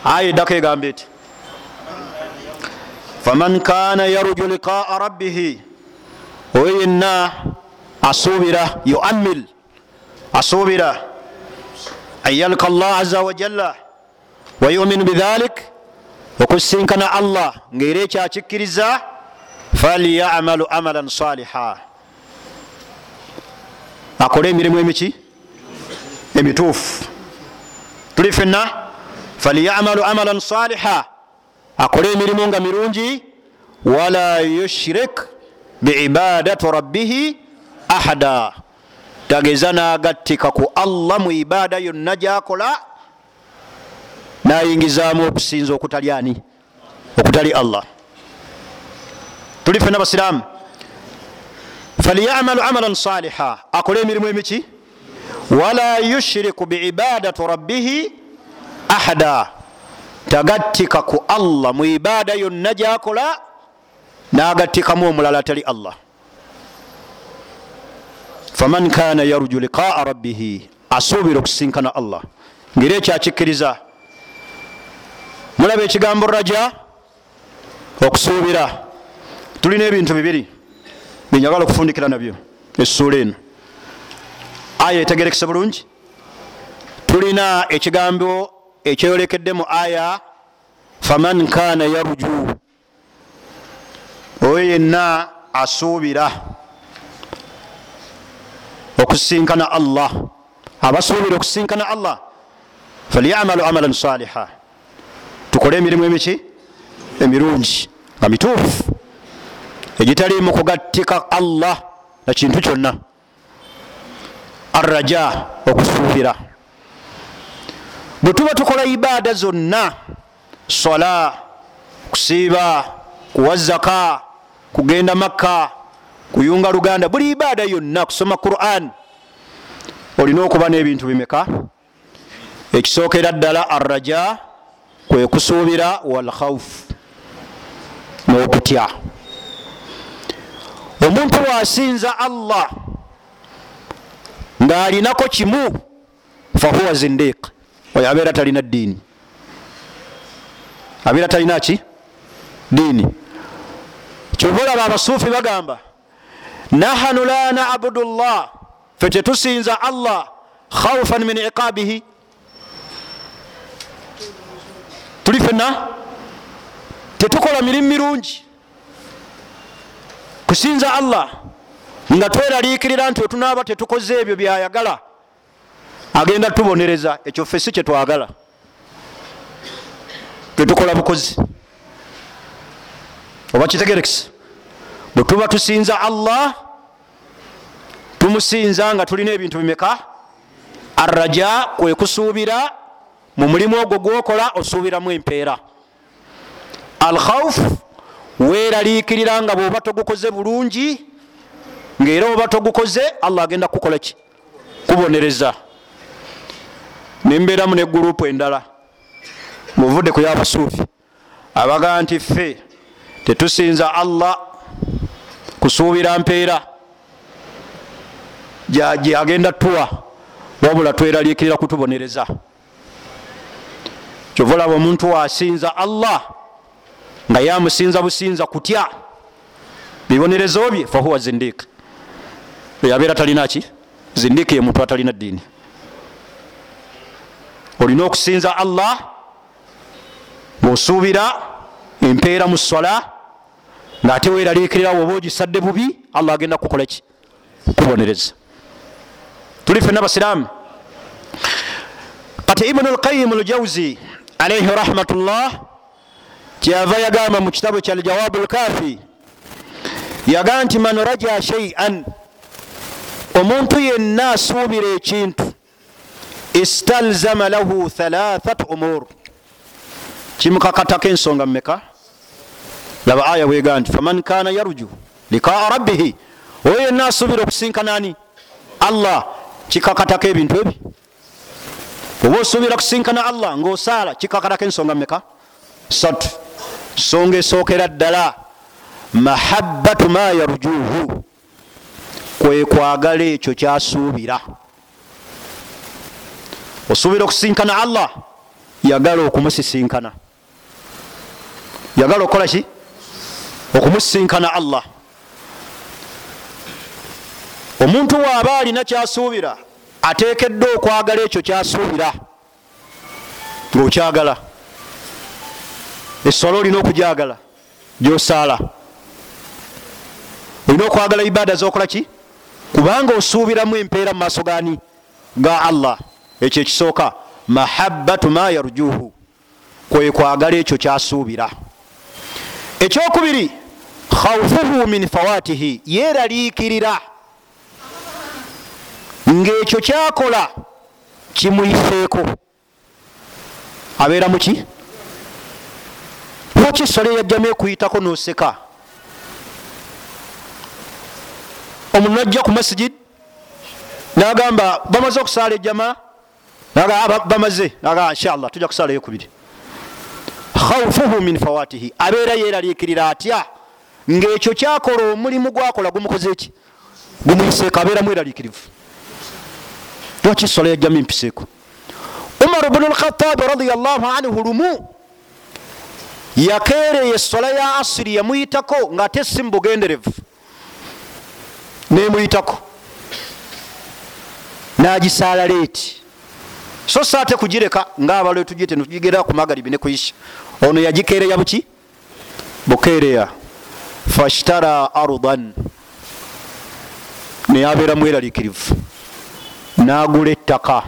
[SPEAKER 1] aya eddako egamba eti. Faman kana yarju liqaa rabbihi oyo yenna asuubira yuamil asuubira an yalka allah aza wajalla wayuminu bidhalik okusinkana allah ngaera ekyakikkiriza falyamalu amalan saliha akole emirimu emiki? Emituufu. Tuli fenna falyamalu amalan saliha akole emirimu nga mirungi. Wala yushrik biibadati rabbihi ahada. Tageza nagattika ku allah mu ibaada yonna gyakola nayingizaamu okusinza okutali ani? Okutali allah. Tuli fena basiraamu falyamalu amalan saliha akole emirimu emiki wala yushriku biibadati rabbihi ahada tagattika ku allah mu ibaada yonna gyakola nagattikamu omulala atali allah faman kana yarju liqaa rabbihi asuubira okusinkana allah ngaera ekyakikkiriza mulaba ekigambo raja okusuubira tulina ebintu bibiri byenyagala okufundikira nabyo essuula eno. Aya etegerekese bulungi. Tulina ekigambo ekyeyolekedde mu aya faman kana yarju oyo yenna asuubira okusinkana allah. Abasuubira okusinkana allah. Falyamalu amalan saliha tukole emirimu emiki? Emirungi. Nga mituufu egitalimu kugattika allah nakintu kyonna. Arraja okusuubira. Bwe tuba tukola ibaada zonna sola kusiiba kuwa zaka kugenda makka kuyunga luganda buli ibaada yonna kusoma quran olina okuba n'ebintu bimeka? Ekisookera ddala arraja kwe kusuubira walkhaufu n'okutya omuntu bwasinza allah ng'alinako kimu fahuwa zindiq. Oyo abeera talina ddiini. Abeera talina ki? Diini kyova olaba abasuufi bagamba nahanu la nabudu llah fe tetusinza allah khaufan min iqabihi tuli fenna tetukola mirimu mirungi kusinza allah nga tweraliikirira nti wetunaaba tetukoze ebyo byayagala agenda tubonereza ekyo ffe si kyetwagala tetukola bukozi. Oba kitegerekisa bwe tuba tusinza allah tumusinza nga tulina ebintu bimeka? Arraja kwe kusuubira mu mulimu ogwo gwokola osuubiramu empeera. Al khauf weeraliikirira nga bwoba togukoze bulungi ngaera oba togukoze allah agenda kukola ki? Kubonereza. Nembeeramu ne gurupu endala muvudde ku yabasuufi abagaa nti ffe tetusinza allah kusuubira mpeera. Gyagenda tuwa wabula tweraliikirira kutubonereza. Kyova olaba omuntu wasinza allah nga yamusinza businza kutya? Bibonerezo bye fahuwa zindiik eyabeera talina ki? Zindiiki ye muntu atalina ddiini. Olina okusinza allah ngaosuubira empeera mu sola ngaate weeraliikirira woba ogisadde bubi allah agenda kukola ki? Kubonereza. Tuli fenna basiraamu kati ibunu lqayimu ljawzi alaihi rahmatullah kyava yagamba mu kitabu kya aljawabu lkafi yaga nti man raja shaian omuntu yenna asuubira ekintu istalzama lahu thalathat umur kimukakatako ensonga mumeka laba aya bwega nti faman kana yarju likaa rabbihi oyo yenna asuubira okusinkanani allah. Kikakatako ebintu ebi? Oba osuubira kusinkana allah ngaosaala kikakatako ensonga mumeka satu songa esookera ddala. Mahabbatu ma yarjuhu kwe kwagala ekyo kyasuubira. Osuubira okusinkana allah? Yagala okumusisinkana yagala okukola ki? Okumusisinkana allah. Omuntu waaba alina kyasuubira ateekeddwa okwagala ekyo kyasuubira. Ngaokyagala essola olina okujagala gyosaala. Olina okwagala ibaada zokola ki? Kubanga osuubiramu empeera mu maaso gani ga allah. Ekyo ekisooka mahabbatu ma yarjuhu kwe kwagala ekyo kyasuubira. Ekyokubiri khaufuhu min fawatihi yeraliikirira ngaekyo kyakola kimuyiseeko abeera muki lwaki esola eyajjamu ekuyitako noseka? Omuntu najja ku masigid nagamba bamaze okusaala ejjama? Bamaze. Naga inshallah tujja kusaala yokubiri khaufuhu min fawatihi. Abeera yeraliikirira atya? Ngaekyo kyakola omulimu gwakola gumukoze eki gumuyiseeko abeeramu eraliikirivu lwaki esola yajjamu empiseeko umar bnu lkhatabi radiallahu anhu lumu yakeereya esola ya asiri yamuyitako ngaate si mubugenderevu nemuyitako. Nagisaala leeti. So saate kugireka ngaabalo tugite netugigera ku magaribi ne kuisha ono yagikeereya buki? Bukeereya. Fashtara ardan. Neyabeera mweraliikirivu. Nagula ettaka.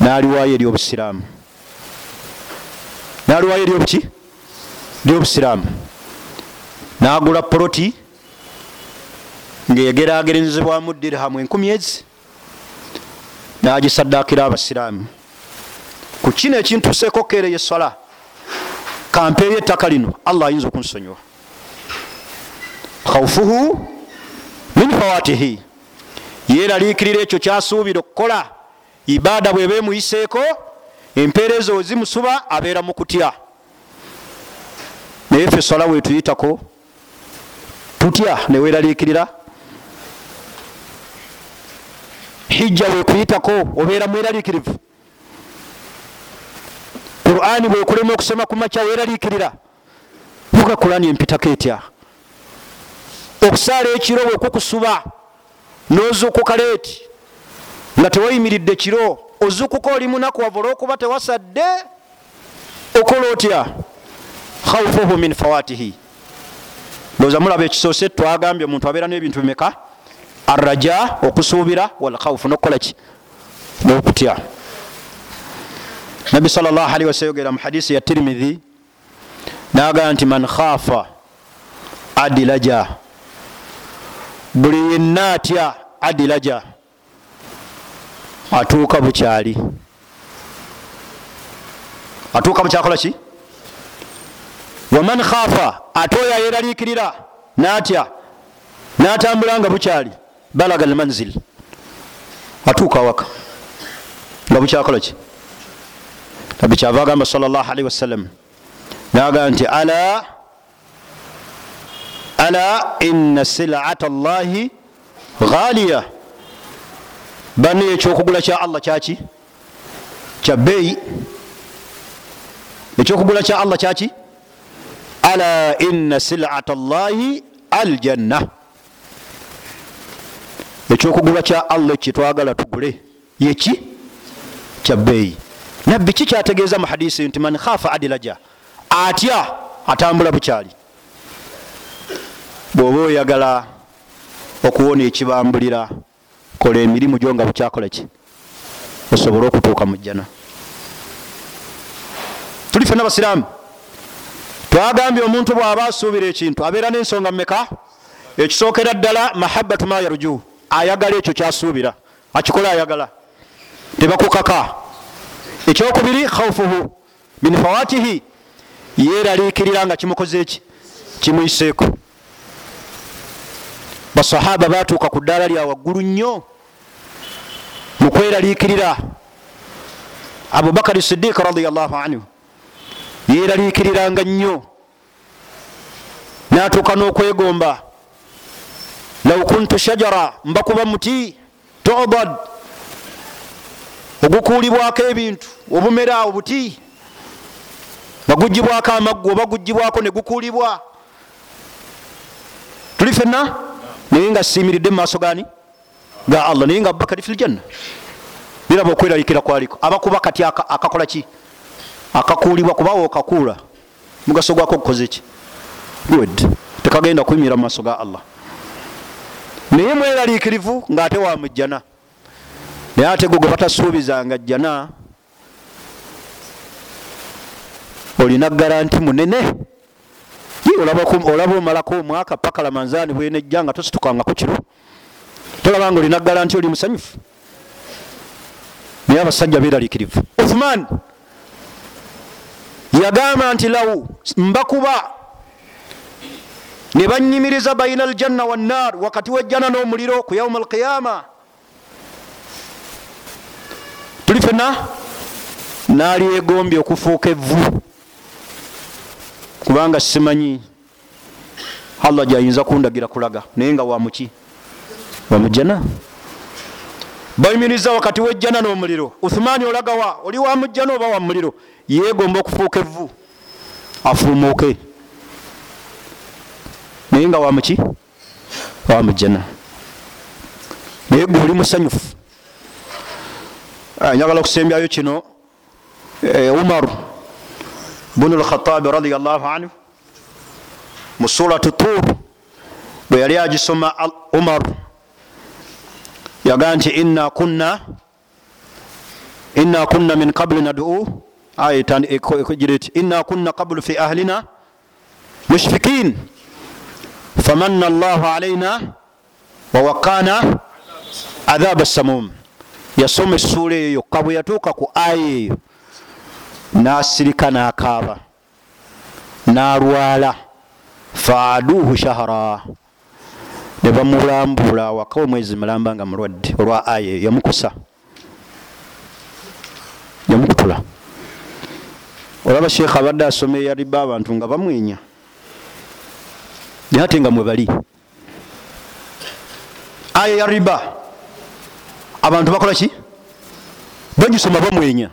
[SPEAKER 1] Naliwayo eri obusiraamu naliwayo eri obuki? Ryobusiraamu nagula poloti ngaegeragerezebwamu dirhamu enkumi ezi nagisadakira abasiraamu. Ku kino ekintuseeko kereye sola kampeeyo ettaka lino allah ayinza okunsonyiwa. Khaufuhu min fawatihi yeraliikirira ekyo kyasuubira okukola ibaada bweba emuyiseeko empeera ezo zimusuba abeera mu kutya. Naye fe sola wetuyitako tutya neweraliikirira hijja wekuyitako obeera mweraliikirivu qurani bwekulema okusoma ku makya weraliikirira buga qurani empitako etya? Okusaala ekiro bwekukusuba nozukuka leeti nga tewayimiridde kiro ozukuka oli munakuwavu olwokuba tewasadde okola otya? Khaufuhu min fawatihi. Ndoza mulaba ekisoose twagambye omuntu abeera nebintu bimeka? Arraja okusuubira walkhaufu nokukolaki nokutya. Nabbi sal llah alihi wasallam yogera mu hadisi ya tirmidhi nagaa nti man khafa adilaja buli yenna atya adilaja atuuka bukyali. Atuuka bukyakola ki? Waman khafa ate oyo ayeraliikirira natya natambula nga bukyali balaga almanzil. Atuuka awaka. Nga bukyakola ki? Nabi kyava agamba salllah alaihi wasallam nagamba nti ala ala ina silata llahi ghaliya bane ekyokugula kya allah kyaki? Kyabeeyi ekyokugula kya allah kyaki? Ala ina silata llahi aljanna. Ekyokugula kya allah kyetwagala tugule. Yeki kyabeeyi nabbi kikyategeeza mu hadisi nti man khafa adilaja atya atambula bukyali. Bwoba oyagala okuwona ekibambulira kola emirimu gyo nga bukyakola ki? Osobole okutuuka mu jjana. Tuli fena basiraamu twagambye omuntu bw'aba asuubira ekintu abeera n'ensonga mumeka ekisookera ddala mahabatu ma yaruju ayagala ekyo kyasuubira. Akikola ayagala. Tebakukaka. Ekyokubiri khaufuhu min fawatihi. Yeraliikirira nga kimukoze eki kimuyiseeko. Basahaba batuuka ku ddaala lya waggulu nnyo mu kweraliikirira. Abubakari sidiika radiallahu anhu yeraliikiriranga nnyo. Natuuka n'okwegomba law kuntu shajara mbakuba muti todad ogukuulibwako ebintu obumera obuti nga gugibwako amaggu oba gugibwako ne gukuulibwa. Tuli fenna naye nga siimiridde mu maaso gani ga allah naye nga abubakari filjanna biraba okweralikira kwaliko. Abakuba kati akakola ki? Akakuulibwa kubawo okakuula. Mugaso gwako okukoze ki? Good. Tekagenda kuyimira mu maaso ga allah. Naye mweralikirivu ngaate wamujjana naye ate gwe gwe batasuubizanga jjana olina garanti munene. Olaba omalako omwaka paka lamanzani bwenejja nga tositukangako kiro tolabanga olina garanti oli musanyufu. Naye abasajja beralikirivu uthman yagamba nti law mbakuba. Ne banyimiriza baina aljanna wannar wakati wejjana n'omuliro ku yauma alqiyama tuli fena nalyegombye okufuuka evvu. Kubanga simanyi. Allah gyayinza kundagira kulaga naye nga wamuki wamujjana bayimiriza wakati wejjana n'omuliro. Uthumani olagawa oli wamujjana oba wamuliro yegomba okufuuka evvu. Afuumuuke. Naye nga wamuki wamujjana naye gwe oli musanyufu. Njagala okusembyayo kino. Umaru bunu lkhatabi radiallahu anhu mu suratu tur bwe yali agisoma umaru yagaa nti inna kunna inna kunna min qabli nadu gira eti inna kunna qablu fi ahlina mushfikin. Famanna allahu alaina wawakana adhaba samum yasoma essuula eyo yokka bwe yatuuka ku aya eyo nasirika nakaaba nalwala faaduuhu shahara ne bamulambula awaka omwezi mulamba nga mulwadde olwa aya eyo yamukusa. Yamukutula. Olaba sheekha abadde asoma eyaliba abantu nga bamwenya. Naye ate nga mwebali aya ya riba. Abantu bakola ki? Bagisoma bamwenya.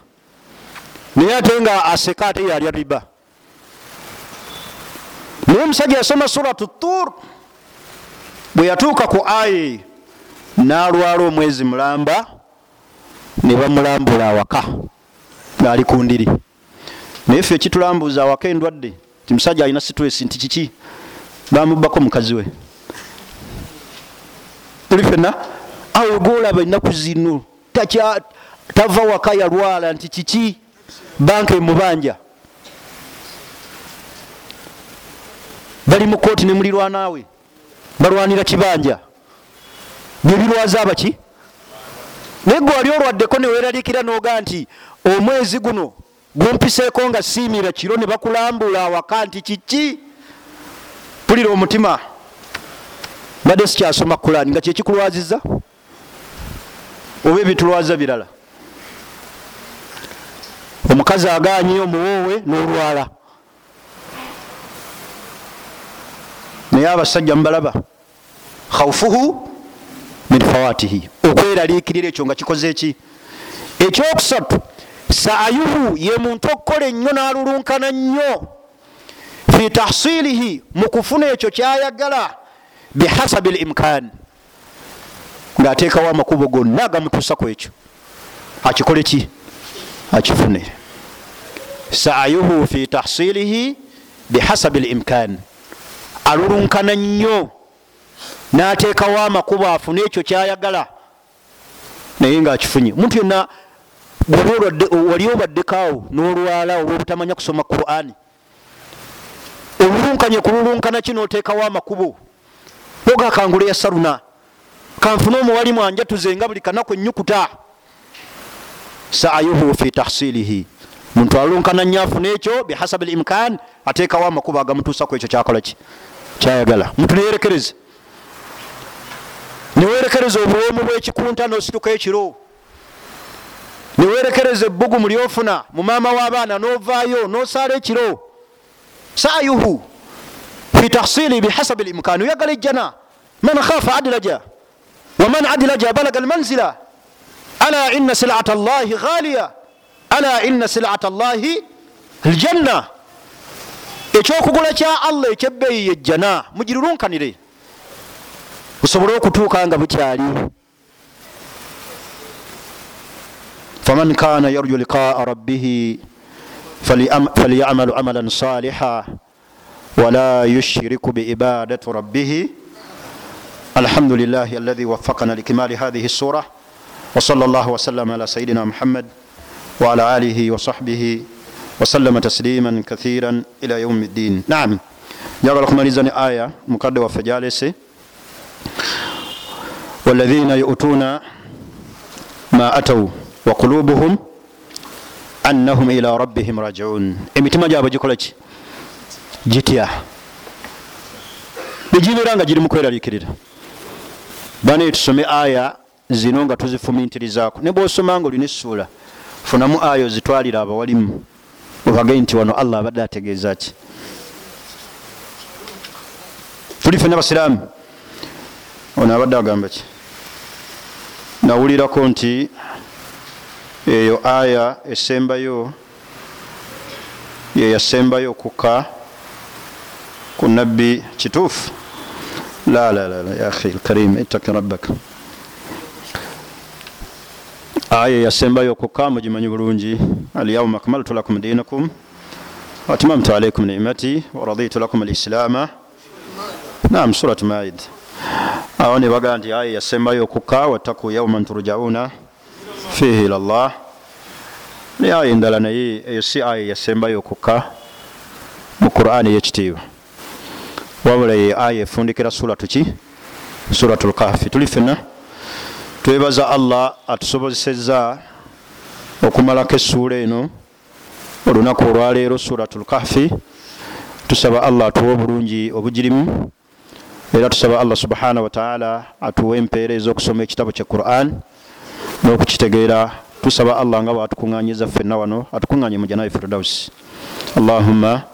[SPEAKER 1] Naye ate nga aseka ate yalya riba. Naye omusajja yasoma suratu tur bwe yatuuka ku aya nalwala omwezi mulamba ne bamulambula awaka ngaali ku ndiri. Naye ffe ekitulambuza awaka endwadde ti musajja alina situesi nti kiki? Bamubako mukazi we. Tuli fenna awo golaba ennaku zino tava waka yalwala nti kiki? Banka emubanja. Bali mu kooti ne mulirwanaawe balwanira kibanja. Byebirwaza abaki naye gwe wali olwaddeko neweralikira noga nti omwezi guno gumpiseeko nga siimira kiro ne bakulambula awaka nti kiki? Pulira omutima. Mbadde sikyasoma kulani nga kyekikulwaziza oba ebitulwaza birala? Omukazi aganye omuwoowe n'olwala naye abasajja mubalaba khaufuhu min fawatihi. Okweraliikirira ekyo nga kikoze eki ekyokusatu saayuhu ye muntu okukola ennyo n'alulunkana nnyo. Fi tahsilihi mu kufuna ekyo kyayagala bihasabi limkan ngaateekawo amakubo gonna agamutuusa ku ekyo. Akikole ki? Akifune. Saayuhu fi tahsilihi bihasabi limkan alulunkana nnyo n'ateekawo amakubo afune ekyo kyayagala naye ngaakifunye muntu yonna wali obaddekaawo n'olwala olwobutamanya kusoma qurani olulunkanye kululunkana ki nooteekawo amakubo? Ogakangula yasaruna kanfune omuwali mwanjatuze nga buli kanaku enyukuta saayuhu fi tahsilihi muntu alulunkana nnyo afune ekyo bihasabi limkan ateekawo amakubo agamutuusaku ekyo kyakolaki kyayagala. Muntu neyerekereze newerekereza obuwoomu bwekikunta nosituka ekiro. Newerekereza ebbugumu lyofuna mu maama w'abaana novaayo nosaala ekiro. Sayuhu fi tahsili bihasabi limkan oyagala ejjana. Man khafa adlaja waman adlaja balaga almanzila. Ala ina silata llahi ghaliya ala ina silata llahi aljanna ekyokugula kya allah ekyebbeeyi yejjana mugirulunkanire osobole okutuuka nga bukyali faman kana yarju liqaa rabbihi falyamalu amalan saliha wala yushriku biibadati rabbihi الحمد لله الذي وفقنا لكمال هذه السورة وصلى الله وسلم على سيدنا محمد وعلى آله وصحبه وسلم تسليما كثيرا إلى يوم الدين نعم جاء لكم ماليزاني آية مقدة وفجالسي والذين يؤتون ما أتوا وقلوبهم أنهم إلى ربهم راجعون emitima gyabwe gikolaki gitya negibeera nga giri mukweraliikirira banaye tusome aya zino nga tuzifumintirizaako ne bwosoma nga olina essuula funamu aya ozitwalira abawalimu obagei nti wano allah abadde ategeeza ki? Tuli fena basiraamu. Ono abadde agamba ki? Nawulirako nti eyo aya esembayo yeyasembayo okukka ku nabbi kituufu. Lalalala yahi lkarim ittaki rabbaka aya eyasembayo okukka mugimanyi bulungi. Alyauma akmaltu lakum dinakum watimamtu alaikum nimati waraditu lakum alislaama. Nam surat maid awo nebagaa nti aya yasembayo okukka wattaku yauman turjauna fihi ila llah naye aya endala naye eyo si aya yasembayo okukka mu qurani eyekitiibwa wabula ye aya efundikira suratu ki? Suratu lkafi tuli fena twebaza allah atusobozeseza okumalako essuula eno. Olunaku olwaleero suratu lkafi tusaba allah atuwa obulungi obugirimu era tusaba allah subhanahu wataala atuwa empeera ez'okusoma ekitabo kya quran n'okukitegeera. Tusaba allah nga bwatukuŋŋanyiza ffenna wano atukuŋŋanye mu janayi firdausi allahumma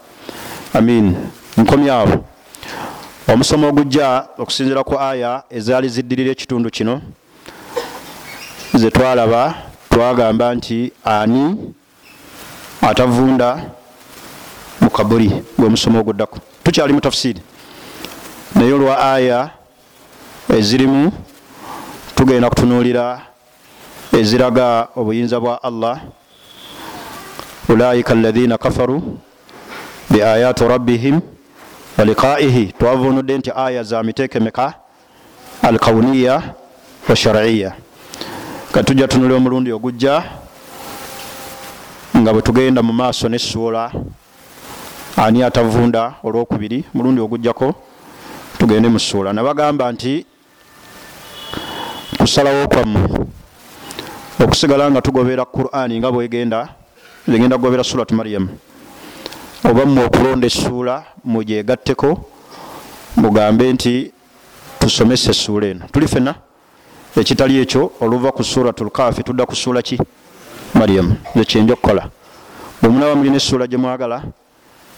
[SPEAKER 1] amin. Nkomyawo omusomo ogujja okusinzira ku aya ezaali ziddirira ekitundu kino zetwalaba twagamba nti ani atavunda mu kabuli gwemusomo oguddako? Tukyali mu tafsiri naye olwa aya ezirimu tugenda kutunuulira eziraga obuyinza bwa allah. Ulaika alaina kafaru biayati rabbihim waliqaihi twavunudde nti aya za miteekemeka alkauniya wa sharaiya katujja tunulira omulundi ogujja nga bwe tugenda mu maaso nessuula ani atavunda olwokubiri mulundi ogujjako tugende mu ssuula. Nabagamba nti kusalawo kwammwe okusigala nga tugobera qurani nga bwegenda egenda kugobera surat maryamu oba mmwe okulonda essuula mugyegatteko mugambe nti tusomese essuula eno. Tuli fena ekitali ekyo oluva ku suratu lkafi tudda ku suula ki? Maryamu ekyenja okukola bwemunaba mulina essuula gyemwagala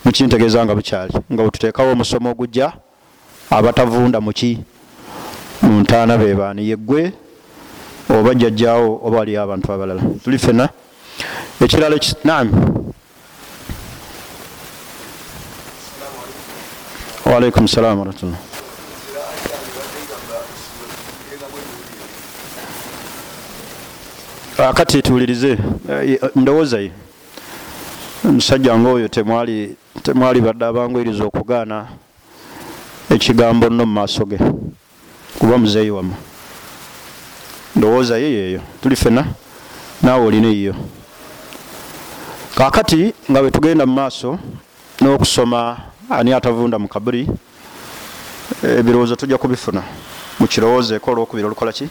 [SPEAKER 1] mukintegeeza nga bukyali nga bwetuteekawo omusomo ogujja abatavunda muki mu ntaana bebaani yeggwe oba jjajjaawo oba waliyo abantu abalala. Tuli fena ekirala nam waalaikum salamu warahmatullah akati tuwulirize ndowooza ye. Omusajja ngaoyo temwali badde abangwiriza okugaana ekigambo nno mu maaso ge kuba muzeeyi wamu ndowooza ye yeeyo tuli fena naawe olina eyiyo. Kakati nga bwe tugenda mu maaso n'okusoma ani atavunda mu kaburi ebirowoozo tujja kubifuna. Mukirowoozeeko olwokubiri olukola ki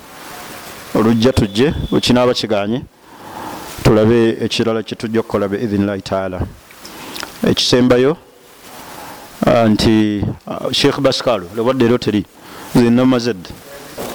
[SPEAKER 1] olujja tujje wekinaaba kiganye tulabe ekirala kyetujja okukola beidhinillahi taala. Ekisembayo nti sheikh baskalo lewadde ero teri zinamazed